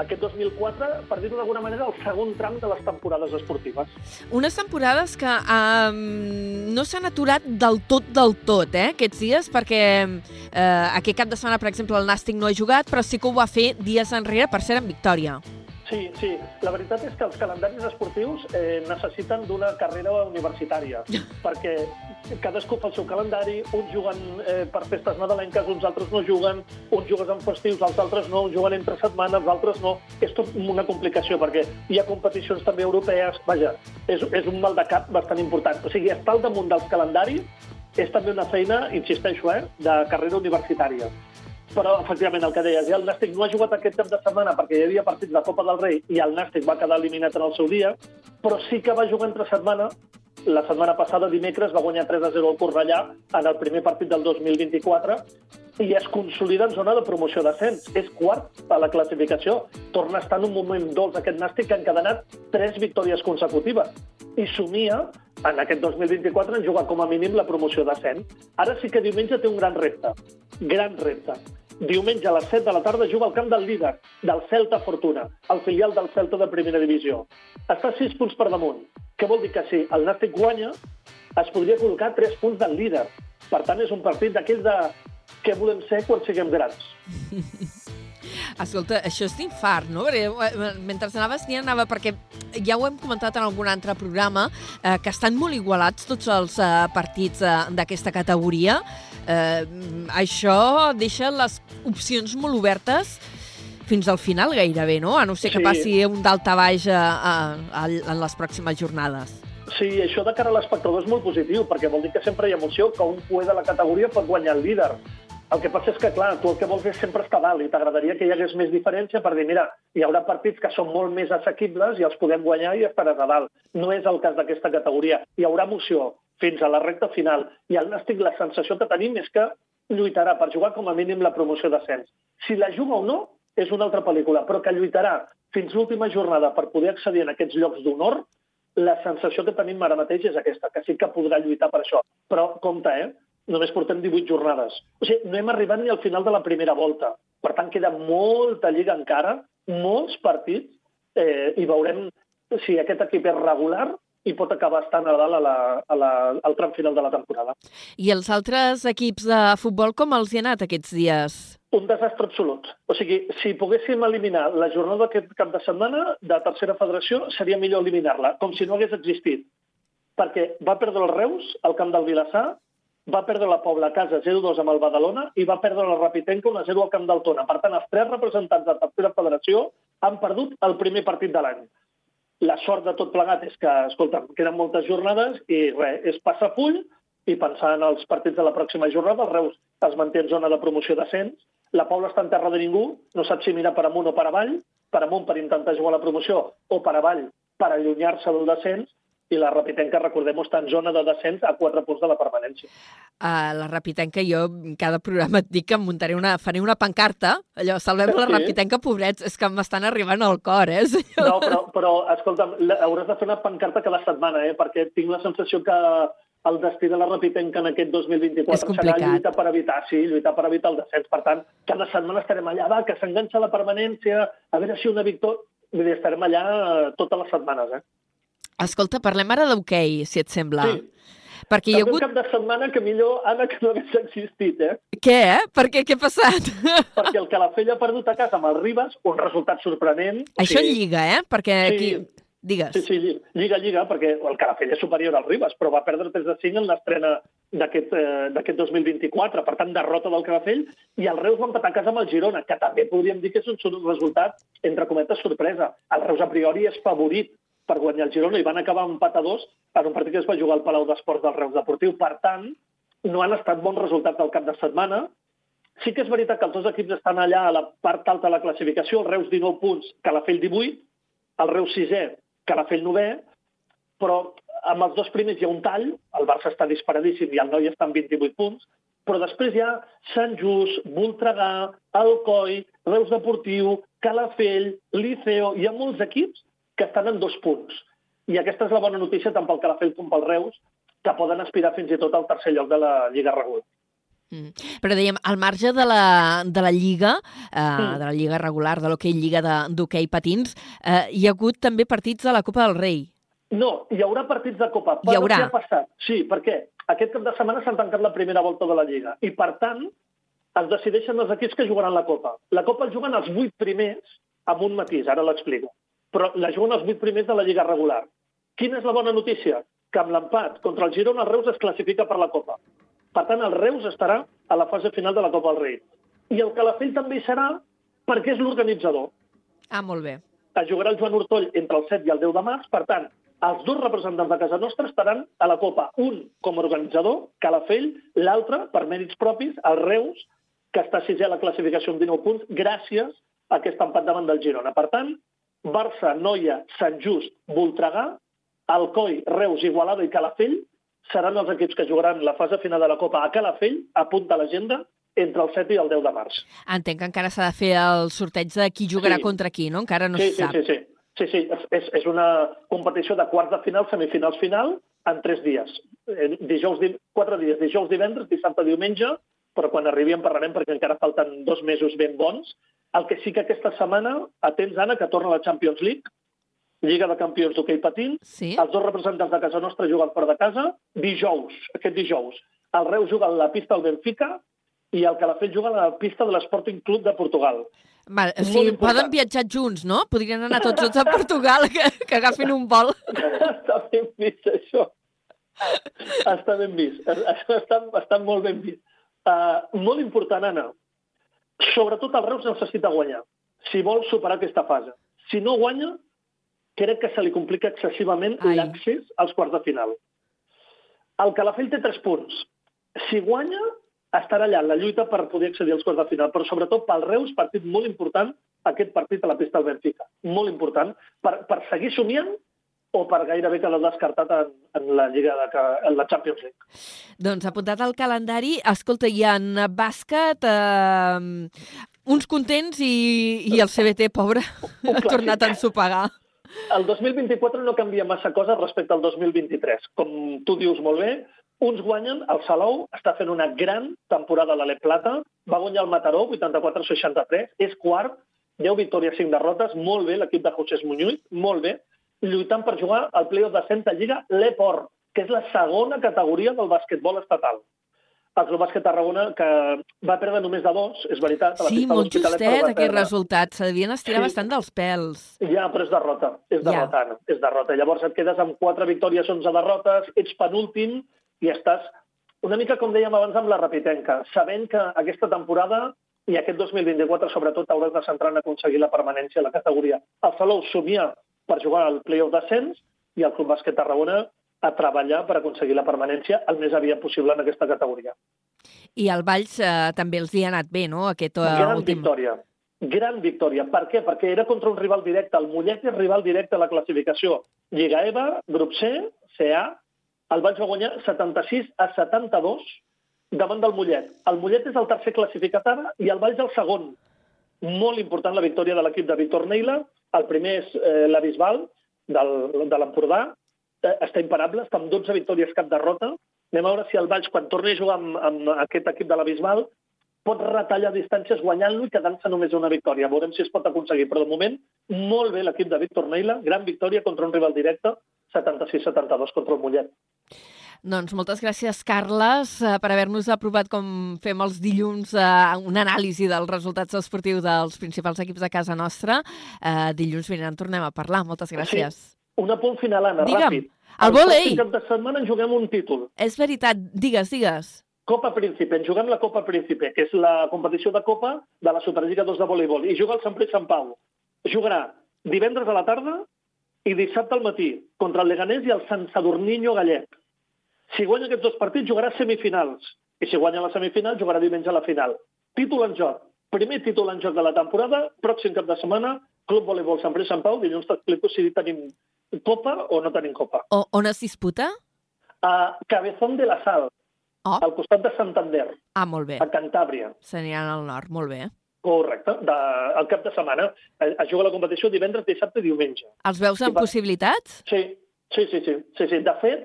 G: aquest 2004, per dir-ho d'alguna manera, el segon tram de les temporades esportives.
B: Unes temporades que um, no s'han aturat del tot, del tot, eh, aquests dies, perquè eh, aquest cap de setmana, per exemple, el Nàstic no ha jugat, però sí que ho va fer dies enrere, per ser en victòria.
G: Sí, sí. La veritat és que els calendaris esportius eh, necessiten d'una carrera universitària, perquè cadascú fa el seu calendari, uns juguen eh, per festes nadalenques, uns altres no juguen, uns juguen en festius, els altres no, uns juguen entre setmanes, els altres no. És tot una complicació, perquè hi ha competicions també europees, vaja, és, és un mal de cap bastant important. O sigui, estar al damunt dels calendaris és també una feina, insisteixo, eh, de carrera universitària. Però, efectivament, el que deies, ja el Nàstic no ha jugat aquest cap de setmana perquè hi havia partits de Copa del Rei i el Nàstic va quedar eliminat en el seu dia, però sí que va jugar entre setmana la setmana passada, dimecres, va guanyar 3 a 0 al Cornellà en el primer partit del 2024 i es consolida en zona de promoció d'ascens. És quart a la classificació. Torna a estar en un moment dolç aquest Nàstic que ha encadenat tres victòries consecutives i somia en aquest 2024 en jugar com a mínim la promoció d'ascens. Ara sí que diumenge té un gran repte. Gran repte. Diumenge a les 7 de la tarda juga al camp del líder, del Celta Fortuna, el filial del Celta de primera divisió. Està a 6 punts per damunt. Què vol dir que si el Nàstic guanya, es podria col·locar 3 punts del líder. Per tant, és un partit d'aquells de què volem ser quan siguem grans.
B: Escolta, això és d'infart, no? Perquè, eh, mentre anaves dient, anava perquè ja ho hem comentat en algun altre programa, eh, que estan molt igualats tots els eh, partits eh, d'aquesta categoria. Eh, això deixa les opcions molt obertes fins al final gairebé, no? A no ser que
G: Sí.
B: passi un dalta baix a, a, a, en les pròximes jornades.
G: Sí, això de cara a l'espectador és molt positiu, perquè vol dir que sempre hi ha emoció, que un poder de la categoria pot guanyar el líder. El que passa és que, clar, tu el que vols és sempre estar dalt i t'agradaria que hi hagués més diferència per dir, mira, hi haurà partits que són molt més assequibles i els podem guanyar i estaràs a dalt. No és el cas d'aquesta categoria. Hi haurà emoció fins a la recta final. I el Nàstic, la sensació que tenim és que lluitarà per jugar com a mínim la promoció d'ascens. Si la juga o no, és una altra pel·lícula, però que lluitarà fins l'última jornada per poder accedir en aquests llocs d'honor, la sensació que tenim ara mateix és aquesta, que sí que podrà lluitar per això. Però, compte, eh? Només portem 18 jornades. O sigui, no hem arribat ni al final de la primera volta. Per tant, queda molta lliga encara, molts partits, eh, i veurem si aquest equip és regular i pot acabar estant a dalt a la, a la, al tram final de la temporada.
B: I els altres equips de futbol, com els hi ha anat aquests dies?
G: Un desastre absolut. O sigui, si poguéssim eliminar la jornada d'aquest cap de setmana de tercera federació, seria millor eliminar-la, com si no hagués existit. Perquè va perdre el Reus al camp del Vilassar, va perdre la Pobla a casa 0-2 amb el Badalona i va perdre la Rapitenca 1-0 al camp del Tona. Per tant, els tres representants de tercera federació han perdut el primer partit de l'any. La sort de tot plegat és que, escolta, queden moltes jornades i res, és passar full i pensar en els partits de la pròxima jornada. El Reus es manté en zona de promoció d'ascens, la Paula està en terra de ningú, no sap si mirar per amunt o per avall, per amunt per intentar jugar a la promoció o per avall per allunyar-se del descens, i la Rapitenca, recordem-ho, està en zona de descens a 4 punts de la permanència.
B: A la Rapitenca, jo en cada programa et dic que em muntaré una, faré una pancarta, allò, salvem la
G: Sí.
B: Rapitenca, pobrets, és que m'estan arribant al cor, eh?
G: No, però, però escolta'm, la- hauràs de fer una pancarta cada setmana, eh? perquè tinc la sensació que el destí de la Rapitenca en aquest 2024
B: És
G: serà lluitar per evitar, sí, lluitar per evitar el descens. Per tant, cada setmana estarem allà, va, que s'enganxa la permanència, a veure si una victòria... Vull dir, estarem allà totes les setmanes, eh?
B: Escolta, parlem ara d'hoquei, si et sembla.
G: Sí.
B: Perquè hi ha hagut...
G: cap de setmana que millor, Anna, que no hagués existit, eh?
B: Què, eh? Per què? Què ha passat?
G: Perquè el Calafell ha perdut a casa amb el Ribas, un resultat sorprenent.
B: Això
G: Sí.
B: lliga, eh? Perquè
G: Sí.
B: aquí... Digues.
G: Sí, sí, lli- lliga, lliga, perquè el Calafell és superior al Ribas, però va perdre 3 de 5 en l'estrena d'aquest eh, d'aquest 2024. Per tant, derrota del Calafell, i el Reus va empatar a casa amb el Girona, que també podríem dir que és un resultat, entre cometes, sorpresa. El Reus, a priori, és favorit per guanyar el Girona i van acabar empat a dos en un partit que es va jugar al Palau d'Esports del Reus Deportiu. Per tant, no han estat bons resultats del cap de setmana. Sí que és veritat que els dos equips estan allà a la part alta de la classificació, el Reus 19 punts, Calafell 18, el Reus 6è, Calafell 9è, però amb els dos primers hi ha un tall, el Barça està disparadíssim i el Noi està amb 28 punts, però després hi ha Sant Just, Voltregà, Alcoi, Reus Deportiu, Calafell, Liceo, hi ha molts equips que estan en dos punts. I aquesta és la bona notícia tant pel Calafell com pel Reus, que poden aspirar fins i tot al tercer lloc de la Lliga regular.
B: Mm. Però dèiem, al marge de la, de la Lliga, eh,
G: Mm.
B: de la Lliga regular, de l'hoquei Lliga d'hoquei patins, eh, hi ha hagut també partits de la Copa del Rei.
G: No, hi haurà partits de Copa.
B: Hi haurà?
G: Què ha passat? Sí, perquè aquest cap de setmana s'han tancat la primera volta de la Lliga i, per tant, es decideixen els equips que jugaran la Copa. La Copa el juguen els vuit primers amb un matís, ara l'explico. Però la juguen els vuit primers de la Lliga regular. Quina és la bona notícia? Que amb l'empat contra el Girona, el Reus es classifica per la Copa. Per tant, el Reus estarà a la fase final de la Copa del Rei. I el Calafell també hi serà perquè és l'organitzador
B: Ah, molt bé.
G: es jugarà el Joan Hortoll entre el 7 i el 10 de març. Per tant, els dos representants de casa nostra estaran a la Copa. Un com a organitzador, Calafell, l'altre, per mèrits propis, el Reus, que està sisè a la classificació amb 19 punts, gràcies a aquest empat davant del Girona. Per tant, Barça, Noia, Sant Just, Voltregà, Alcoi, Reus, Igualada i Calafell seran els equips que jugaran la fase final de la Copa a Calafell, apunta a l'agenda, entre el 7 i el 10 de març.
B: Entenc que encara s'ha de fer el sorteig de qui jugarà
G: Sí.
B: contra qui, no? Encara no
G: sí,
B: se
G: sí,
B: sap.
G: sí, sí. Sí, sí, és, és una competició de quarts de final, semifinals final, en tres dies. Eh, Dijous, di- quatre dies, dijous, divendres, dissabte, diumenge, però quan arribi en parlarem perquè encara falten dos mesos ben bons. El que sí que aquesta setmana, atents, Anna, que torna a la Champions League, Lliga de Campions d'hoquei patins,
B: Sí?
G: els dos representants de casa nostra juguen fora de casa, dijous, aquest dijous. El Reus juga a la pista del Benfica i el Calafell juga a la pista de l'Sporting Club de Portugal.
B: Val, o sigui, poden viatjar junts, no? Podrien anar tots junts a Portugal, que, que agafin un vol.
G: està ben vist, això. està ben vist. Està, està molt ben vist. Uh, molt important, Anna. Sobretot el Reus necessita guanyar, si vol superar aquesta fase. Si no guanya, crec que se li complica excessivament l'accés als quarts de final. El Calafell té tres punts. Si guanya, estarà allà la lluita per poder accedir als quarts de final, però sobretot pel Reus, partit molt important, aquest partit a la pista del Benfica. Molt important, per, per seguir somiant o per gairebé quedar descartat en, en la Lliga de, en la Champions League.
B: Doncs apuntat al calendari, escolta, hi ha en bàsquet eh, uns contents i, i el CBT, pobre, ha tornat a ensopegar.
G: El 2024 no canvia massa coses respecte al 2023. Com tu dius molt bé, uns guanyen, el Salou està fent una gran temporada a l'Ale Plata, va guanyar el Mataró 84-63, és quart, 10 victòries, 5 derrotes, molt bé l'equip de José Muñoz, molt bé, lluitant per jugar al playoff descens de Lliga l'Eport, que és la segona categoria del basquetbol estatal. El Club Bàsquet Tarragona, que va perdre només de dos, és veritat. a la
B: Sí,
G: de
B: molt justet aquest resultat. Se devien estirar
G: Sí.
B: bastant dels pèls.
G: Ja, però és derrota. És
B: Ja.
G: derrota, Anna. És derrota. Llavors et quedes amb 4 victòries, 11 derrotes, ets penúltim i estàs una mica, com dèiem abans, amb la repitenca, sabent que aquesta temporada i aquest 2024, sobretot, hauràs de centrar en aconseguir la permanència a la categoria. El Salou somia per jugar al playoff descens i el Club Bàsquet Tarragona a treballar per aconseguir la permanència el més aviat possible en aquesta categoria.
B: I al Valls eh, també els hi ha anat bé, no?, aquest uh,
G: Gran
B: últim...
G: victòria. Gran victòria. Per què? Perquè era contra un rival directe. El Mollet és rival directe a la classificació. Lliga EVA, grup C, CA, el Valls va guanyar 76 a 72 davant del Mollet. El Mollet és el tercer classificat ara i el Valls el segon. Molt important la victòria de l'equip de Víctor Neila. El primer és eh, la Bisbal, del, de l'Empordà. Eh, està imparable, està amb 12 victòries cap derrota. Anem a veure si el Valls, quan torni a jugar amb, amb aquest equip de la Bisbal, pot retallar distàncies guanyant-lo i quedant-se només una victòria. Veurem si es pot aconseguir. Però de moment, molt bé l'equip de Víctor Neila. Gran victòria contra un rival directe, 76-72 contra el Mollet.
B: Doncs moltes gràcies, Carles, eh, per haver-nos aprovat com fem els dilluns eh, una anàlisi dels resultats esportius dels principals equips de casa nostra. Eh, dilluns vinent en tornem a parlar. Moltes gràcies.
G: Sí. Un apunt final, Anna,
B: Digue'm,
G: ràpid.
B: el vòlei.
G: pròxim cap de setmana en juguem un títol.
B: És veritat, digues, digues.
G: Copa Príncipe, en juguem la Copa Príncipe, que és la competició de Copa de la Superliga 2 de voleibol, i juga el Sant Pere Sant Pau. Jugarà divendres a la tarda i dissabte al matí contra el Leganés i el Sant Sadurniño Gallec. Si guanya aquests dos partits, jugarà semifinals. I si guanya la semifinal, jugarà diumenge a la final. Títol en joc. Primer títol en joc de la temporada, pròxim cap de setmana, Club Voleibol Sant Pere Sant Pau, dilluns t'explico si tenim Copa o no tenim Copa.
B: O, on es disputa?
G: A Cabezón de la Sal,
B: Oh,
G: al costat de Santander,
B: ah molt bé.
G: a Cantàbria.
B: S'aniran al nord, molt bé.
G: Correcte, de, al cap de setmana. Es, es juga la competició divendres, dissabte i diumenge.
B: Els veus amb
G: va.
B: possibilitats?
G: Sí, sí, sí, sí, sí, sí. De fet,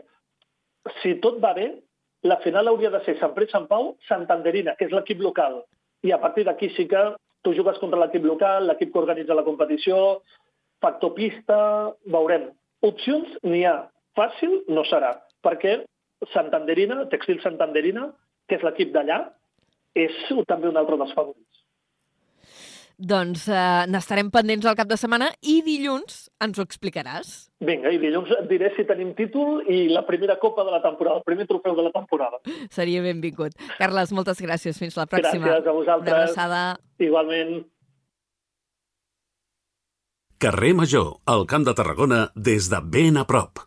G: si tot va bé, la final hauria de ser Sant Pere Sant Pau, Santanderina, que és l'equip local. I a partir d'aquí sí que tu jugues contra l'equip local, l'equip que organitza la competició, factor pista, veurem. Opcions n'hi ha. Fàcil no serà, perquè Santanderina, Textil Santanderina, que és l'equip d'allà, és també un altre dels favorits.
B: Doncs eh, n'estarem pendents al cap de setmana i dilluns ens ho explicaràs.
G: Vinga, i dilluns et diré si tenim títol i la primera copa de la temporada, el primer trofeu de la temporada.
B: Seria benvingut. Carles, moltes gràcies. Fins la pròxima.
G: Gràcies a
B: Una
G: vosaltres.
B: abraçada.
G: Igualment.
C: Carrer Major, al Camp de Tarragona, des de ben a prop.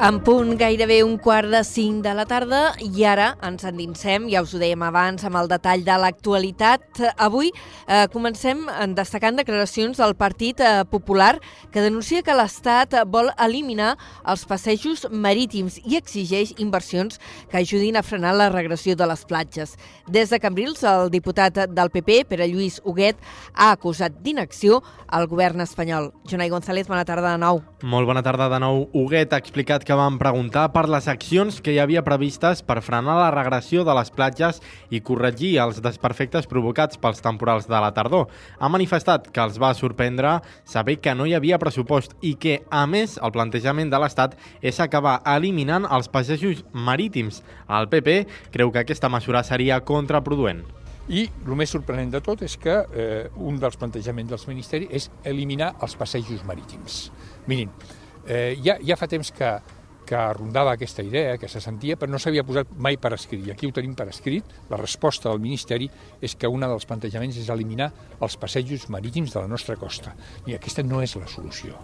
B: En punt gairebé un quart de cinc de la tarda i ara ens endinsem, ja us ho dèiem abans, amb el detall de l'actualitat. Avui eh, comencem en destacant declaracions del Partit eh, Popular que denuncia que l'Estat vol eliminar els passejos marítims i exigeix inversions que ajudin a frenar la regressió de les platges. Des de Cambrils, el diputat del PP, Pere Lluís Huguet, ha acusat d'inacció al govern espanyol. Jonai González, bona tarda de nou.
D: Molt bona tarda de nou. Huguet ha explicat que van preguntar per les accions que hi havia previstes per frenar la regressió de les platges i corregir els desperfectes provocats pels temporals de la tardor. Ha manifestat que els va sorprendre saber que no hi havia pressupost i que, a més, el plantejament de l'Estat és acabar eliminant els passejos marítims. El PP creu que aquesta mesura seria contraproduent.
H: I el més sorprenent de tot és que eh, un dels plantejaments del Ministeri és eliminar els passejos marítims. Mirin, eh, ja, ja fa temps que, que rondava aquesta idea, que se sentia, però no s'havia posat mai per escrit. I aquí ho tenim per escrit. La resposta del Ministeri és que un dels plantejaments és eliminar els passejos marítims de la nostra costa. I aquesta no és la solució.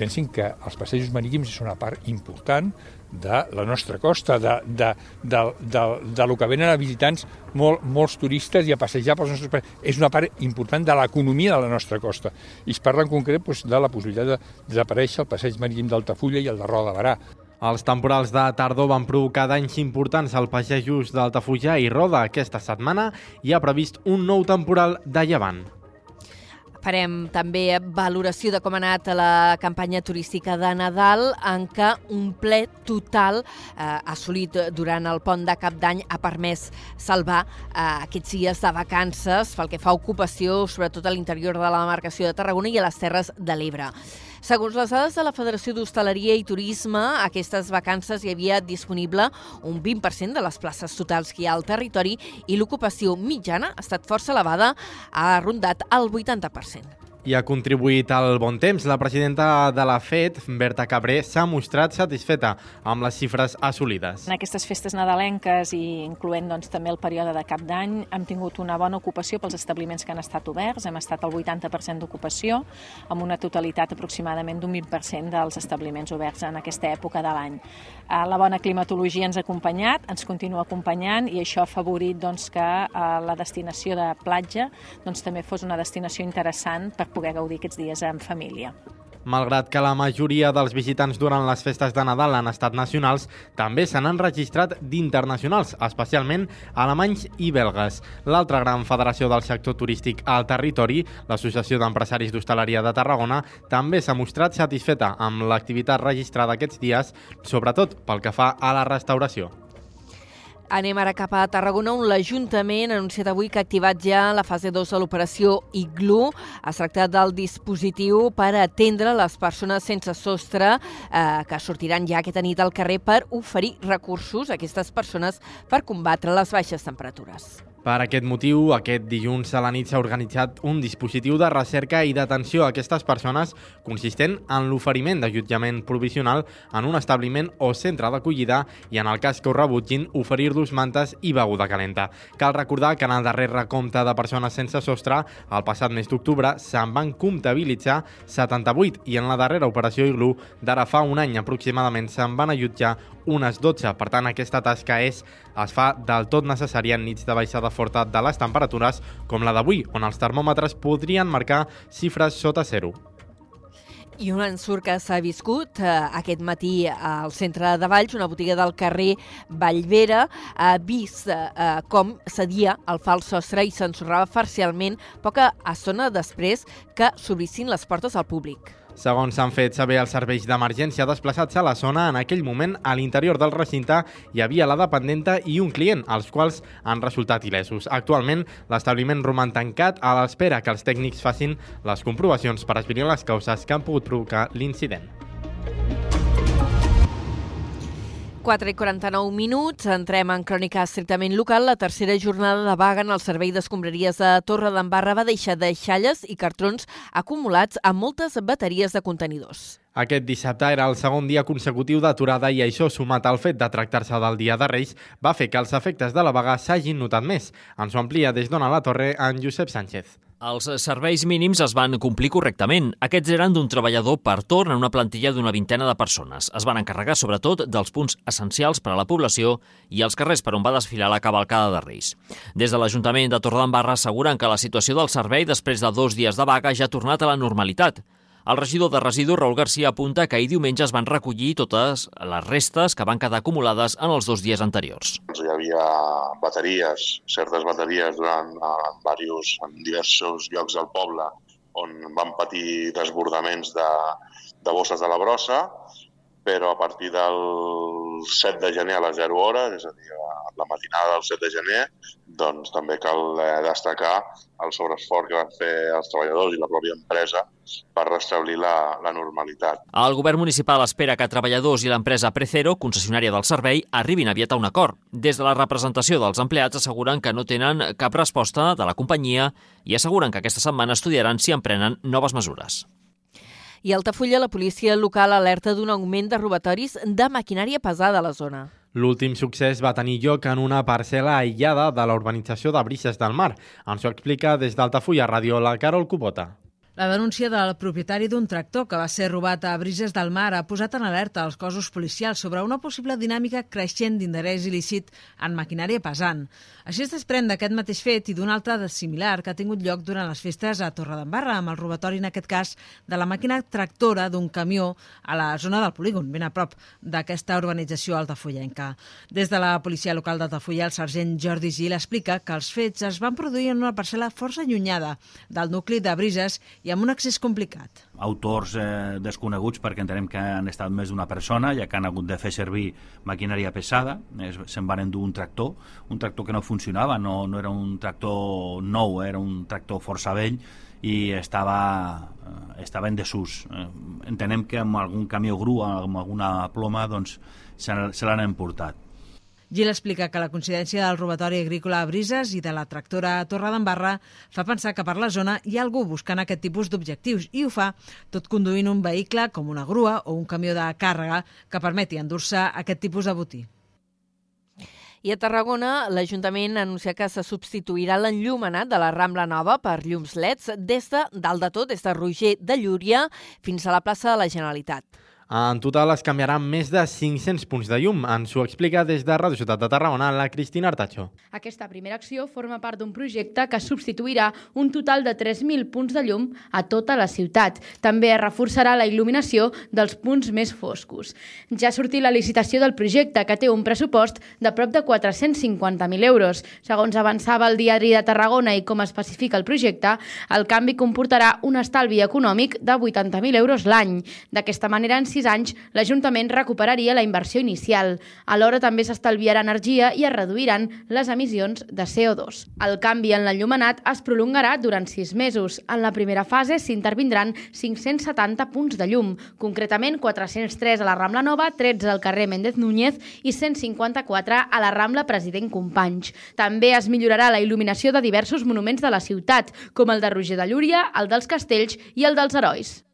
H: Pensin que els passejos marítims és una part important de la nostra costa, de, de, de, de, de lo que venen a visitants molt, molts turistes i a passejar pels nostres països. És una part important de l'economia de la nostra costa. I es parla en concret doncs, de la possibilitat de desaparèixer el passeig marítim d'Altafulla i el de Roda de Barà.
D: Els temporals de tardor van provocar danys importants al passejos d'Altafulla i Roda aquesta setmana i ha previst un nou temporal de llevant.
B: Farem també valoració de com ha anat la campanya turística de Nadal, en què un ple total eh, assolit durant el pont de Cap d'Any ha permès salvar eh, aquests dies de vacances pel que fa a ocupació, sobretot a l'interior de la demarcació de Tarragona i a les Terres de l'Ebre. Segons les dades de la Federació d'Hostaleria i Turisme, aquestes vacances hi havia disponible un 20% de les places totals que hi ha al territori i l'ocupació mitjana ha estat força elevada, ha rondat el 80%.
D: I ha contribuït al bon temps. La presidenta de la FED, Berta Cabré, s'ha mostrat satisfeta amb les xifres assolides.
I: En aquestes festes nadalenques i incloent doncs, també el període de cap d'any hem tingut una bona ocupació pels establiments que han estat oberts. Hem estat al 80% d'ocupació, amb una totalitat aproximadament d'un 20% dels establiments oberts en aquesta època de l'any. Eh, La bona climatologia ens ha acompanyat, ens continua acompanyant i això ha afavorit doncs, que eh, la destinació de platja doncs, també fos una destinació interessant per poder gaudir aquests dies en família.
D: Malgrat que la majoria dels visitants durant les festes de Nadal han estat nacionals, també se n'han registrat d'internacionals, especialment alemanys i belgues. L'altra gran federació del sector turístic al territori, l'Associació d'Empresaris d'Hostaleria de Tarragona, també s'ha mostrat satisfeta amb l'activitat registrada aquests dies, sobretot pel que fa a la restauració.
B: Anem ara cap a Tarragona, on l'Ajuntament ha anunciat avui que ha activat ja la fase 2 de l'operació IGLU. Es tracta del dispositiu per atendre les persones sense sostre eh, que sortiran ja aquesta nit al carrer per oferir recursos a aquestes persones per combatre les baixes temperatures.
D: Per aquest motiu, aquest dilluns a la nit s'ha organitzat un dispositiu de recerca i d'atenció a aquestes persones consistent en l'oferiment d'allotjament provisional en un establiment o centre d'acollida i, en el cas que ho rebutgin, oferir-los mantes i beguda calenta. Cal recordar que en el darrer recompte de persones sense sostre, el passat mes d'octubre, se'n van comptabilitzar 78 i en la darrera operació IGLU d'ara fa un any aproximadament se'n van allotjar unes 12. Per tant, aquesta tasca és, es fa del tot necessària en nits de baixada forta de les temperatures, com la d'avui, on els termòmetres podrien marcar xifres sota zero.
B: I un ensurt que s'ha viscut eh, aquest matí al centre de Valls, una botiga del carrer Vallvera, ha vist eh, com cedia el fals sostre i s'ensorrava parcialment poca estona després que s'obrissin les portes al públic.
D: Segons s'han fet saber els serveis d'emergència desplaçats a la zona, en aquell moment a l'interior del recinte hi havia la dependenta i un client, els quals han resultat il·lesos. Actualment, l'establiment roman tancat a l'espera que els tècnics facin les comprovacions per esbrinar les causes que han pogut provocar l'incident.
B: 4 i 49 minuts, entrem en crònica estrictament local. La tercera jornada de vaga en el servei d'escombraries de Torre d'Embarra va deixar deixalles i cartrons acumulats a moltes bateries de contenidors.
D: Aquest dissabte era el segon dia consecutiu d'aturada i això, sumat al fet de tractar-se del Dia de Reis, va fer que els efectes de la vaga s'hagin notat més. Ens ho amplia des d'Ona la Torre en Josep Sánchez.
J: Els serveis mínims es van complir correctament. Aquests eren d'un treballador per torn en una plantilla d'una vintena de persones. Es van encarregar sobretot dels punts essencials per a la població i els carrers per on va desfilar la cavalcada de Reis. Des de l'Ajuntament de Torredembarra asseguren que la situació del servei després de dos dies de vaga ja ha tornat a la normalitat. El regidor de residus, Raül Garcia, apunta que ahir diumenge es van recollir totes les restes que van quedar acumulades en els dos dies anteriors.
K: Hi havia bateries, certes bateries durant en, varios, en diversos llocs del poble on van patir desbordaments de, de bosses de la brossa, però a partir del 7 de gener a les 0 hores, és a dir, a la matinada del 7 de gener, doncs també cal eh, destacar el sobreesforç que van fer els treballadors i la pròpia empresa per restablir la, la normalitat.
J: El govern municipal espera que treballadors i l'empresa Precero, concessionària del servei, arribin aviat a un acord. Des de la representació dels empleats asseguren que no tenen cap resposta de la companyia i asseguren que aquesta setmana estudiaran si emprenen noves mesures.
B: I a Altafulla, la policia local alerta d'un augment de robatoris de maquinària pesada a la zona.
D: L'últim succés va tenir lloc en una parcel·la aïllada de la urbanització de Brises del Mar. Ens ho explica des d'Altafulla Ràdio la Carol Cupota.
L: La denúncia del propietari d'un tractor que va ser robat a Brises del Mar ha posat en alerta els cossos policials sobre una possible dinàmica creixent d'interès il·lícit en maquinària pesant. Així es desprèn d'aquest mateix fet i d'un altre de similar que ha tingut lloc durant les festes a Torredembarra, amb el robatori, en aquest cas, de la màquina tractora d'un camió a la zona del polígon, ben a prop d'aquesta urbanització altafollenca. Des de la policia local d'Altafulla, el sergent Jordi Gil explica que els fets es van produir en una parcel·la força allunyada del nucli de Brises i amb un accés complicat.
M: Autors eh, desconeguts perquè entenem que han estat més d'una persona, ja que han hagut de fer servir maquinària pesada, se'n van endur un tractor, un tractor que no funcionava, no, no era un tractor nou, era un tractor força vell i estava, eh, estava en desús. Eh, entenem que amb algun camió grua, amb alguna ploma, doncs se l'han emportat.
L: Gil explica que la coincidència del robatori agrícola a Brises i de la tractora a Torre d'Embarra fa pensar que per la zona hi ha algú buscant aquest tipus d'objectius i ho fa tot conduint un vehicle com una grua o un camió de càrrega que permeti endur-se aquest tipus de botí.
B: I a Tarragona, l'Ajuntament anuncia que se substituirà l'enllumenat de la Rambla Nova per llums leds des de dalt de tot, des de Roger de Llúria fins a la plaça de la Generalitat.
D: En total es canviaran més de 500 punts de llum. Ens ho explica des de Ràdio Ciutat de Tarragona la Cristina Artacho.
N: Aquesta primera acció forma part d'un projecte que substituirà un total de 3.000 punts de llum a tota la ciutat. També es reforçarà la il·luminació dels punts més foscos. Ja ha sortit la licitació del projecte, que té un pressupost de prop de 450.000 euros. Segons avançava el diari de Tarragona i com especifica el projecte, el canvi comportarà un estalvi econòmic de 80.000 euros l'any. D'aquesta manera, en sis anys, l'Ajuntament recuperaria la inversió inicial. Alhora també s'estalviarà energia i es reduiran les emissions de CO2. El canvi en l'enllumenat es prolongarà durant sis mesos. En la primera fase s'intervindran 570 punts de llum, concretament 403 a la Rambla Nova, 13 al carrer Méndez Núñez i 154 a la Rambla President Companys. També es millorarà la il·luminació de diversos monuments de la ciutat, com el de Roger de Llúria, el dels Castells i el dels Herois.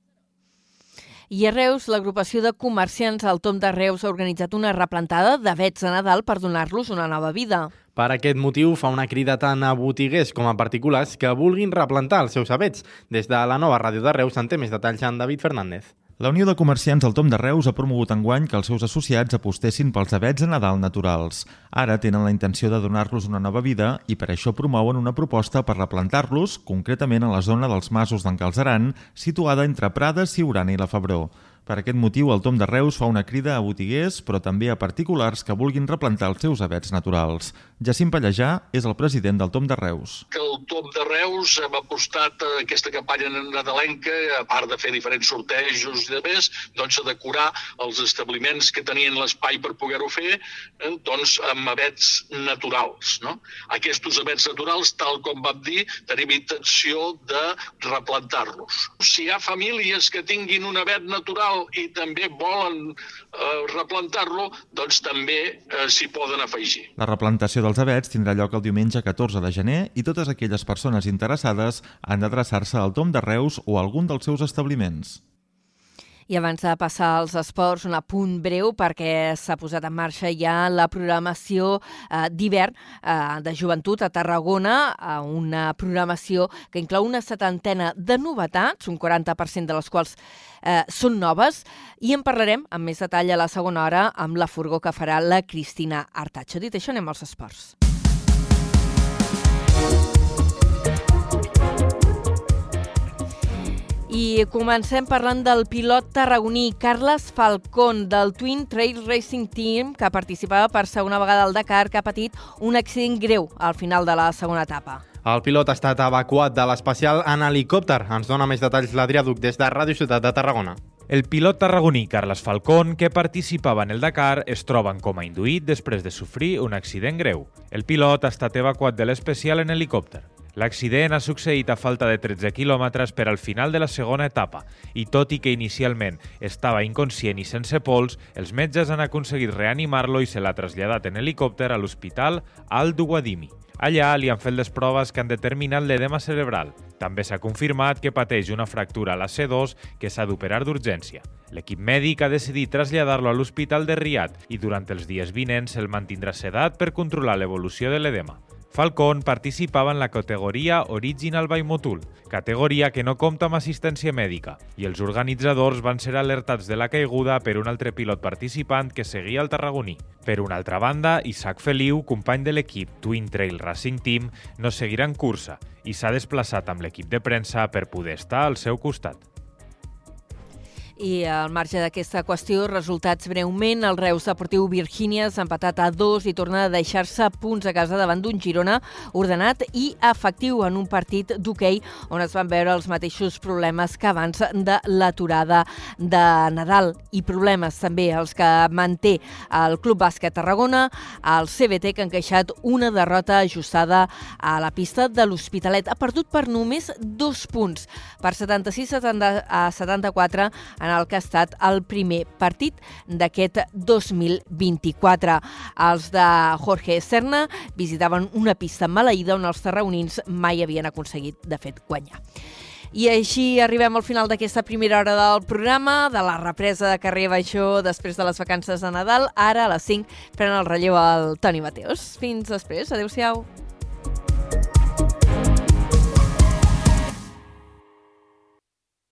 B: I a Reus, l'agrupació de comerciants al Tom de Reus ha organitzat una replantada d'avets de Nadal per donar-los una nova vida.
D: Per aquest motiu fa una crida tant a botiguers com a particulars que vulguin replantar els seus avets. Des de la nova ràdio de Reus en té més detalls en David Fernández.
O: La Unió de Comerciants al Tom de Reus ha promogut enguany que els seus associats apostessin pels avets de Nadal naturals. Ara tenen la intenció de donar-los una nova vida i per això promouen una proposta per replantar-los, concretament a la zona dels masos d'en Calzaran, situada entre Prades, Siurana i la Febró. Per aquest motiu, el Tom de Reus fa una crida a botiguers, però també a particulars que vulguin replantar els seus avets naturals. Jacint Pallejà és el president del Tom de Reus.
P: Que el Tom de Reus hem apostat a aquesta campanya nadalenca, a part de fer diferents sortejos i de més, doncs a decorar els establiments que tenien l'espai per poder-ho fer eh, doncs amb avets naturals. No? Aquests avets naturals, tal com vam dir, tenim intenció de replantar-los. Si hi ha famílies que tinguin un avet natural i també volen eh, replantar-lo, doncs també eh, s'hi poden afegir.
O: La replantació dels avets tindrà lloc el diumenge 14 de gener i totes aquelles persones interessades han d'adreçar-se al Tom de Reus o a algun dels seus establiments.
B: I abans de passar als esports, un apunt breu perquè s'ha posat en marxa ja la programació eh, d'hivern eh, de joventut a Tarragona, eh, una programació que inclou una setantena de novetats, un 40% de les quals eh, són noves, i en parlarem amb més detall a la segona hora amb la furgó que farà la Cristina Artacho. Dit això, anem als esports. I comencem parlant del pilot tarragoní Carles Falcón del Twin Trail Racing Team que participava per segona vegada al Dakar que ha patit un accident greu al final de la segona etapa.
D: El pilot ha estat evacuat de l'especial en helicòpter. Ens dona més detalls l'Adrià Duc des de Ràdio Ciutat de Tarragona.
Q: El pilot tarragoní Carles Falcón, que participava en el Dakar, es troba en coma induït després de sofrir un accident greu. El pilot ha estat evacuat de l'especial en helicòpter. L'accident ha succeït a falta de 13 quilòmetres per al final de la segona etapa i tot i que inicialment estava inconscient i sense pols, els metges han aconseguit reanimar-lo i se l'ha traslladat en helicòpter a l'hospital Al-Duwadimi. Allà li han fet les proves que han determinat l'edema cerebral. També s'ha confirmat que pateix una fractura a la C2 que s'ha d'operar d'urgència. L'equip mèdic ha decidit traslladar-lo a l'hospital de Riad i durant els dies vinents el mantindrà sedat per controlar l'evolució de l'edema. Falcón participava en la categoria Original by Motul, categoria que no compta amb assistència mèdica, i els organitzadors van ser alertats de la caiguda per un altre pilot participant que seguia el tarragoní. Per una altra banda, Isaac Feliu, company de l'equip Twin Trail Racing Team, no seguirà en cursa i s'ha desplaçat amb l'equip de premsa per poder estar al seu costat.
B: I al marge d'aquesta qüestió, resultats breument, el Reus Deportiu Virgínia s'ha empatat a dos i torna a deixar-se punts a casa davant d'un Girona ordenat i efectiu en un partit d'hoquei on es van veure els mateixos problemes que abans de l'aturada de Nadal. I problemes també els que manté el Club Bàsquet Tarragona, el CBT que han queixat una derrota ajustada a la pista de l'Hospitalet. Ha perdut per només dos punts, per 76 a 74 en el que ha estat el primer partit d'aquest 2024. Els de Jorge Serna visitaven una pista maleïda on els tarraonins mai havien aconseguit, de fet, guanyar. I així arribem al final d'aquesta primera hora del programa, de la represa de carrer Baixó després de les vacances de Nadal. Ara, a les 5, pren el relleu al Toni Mateos. Fins després. Adéu-siau.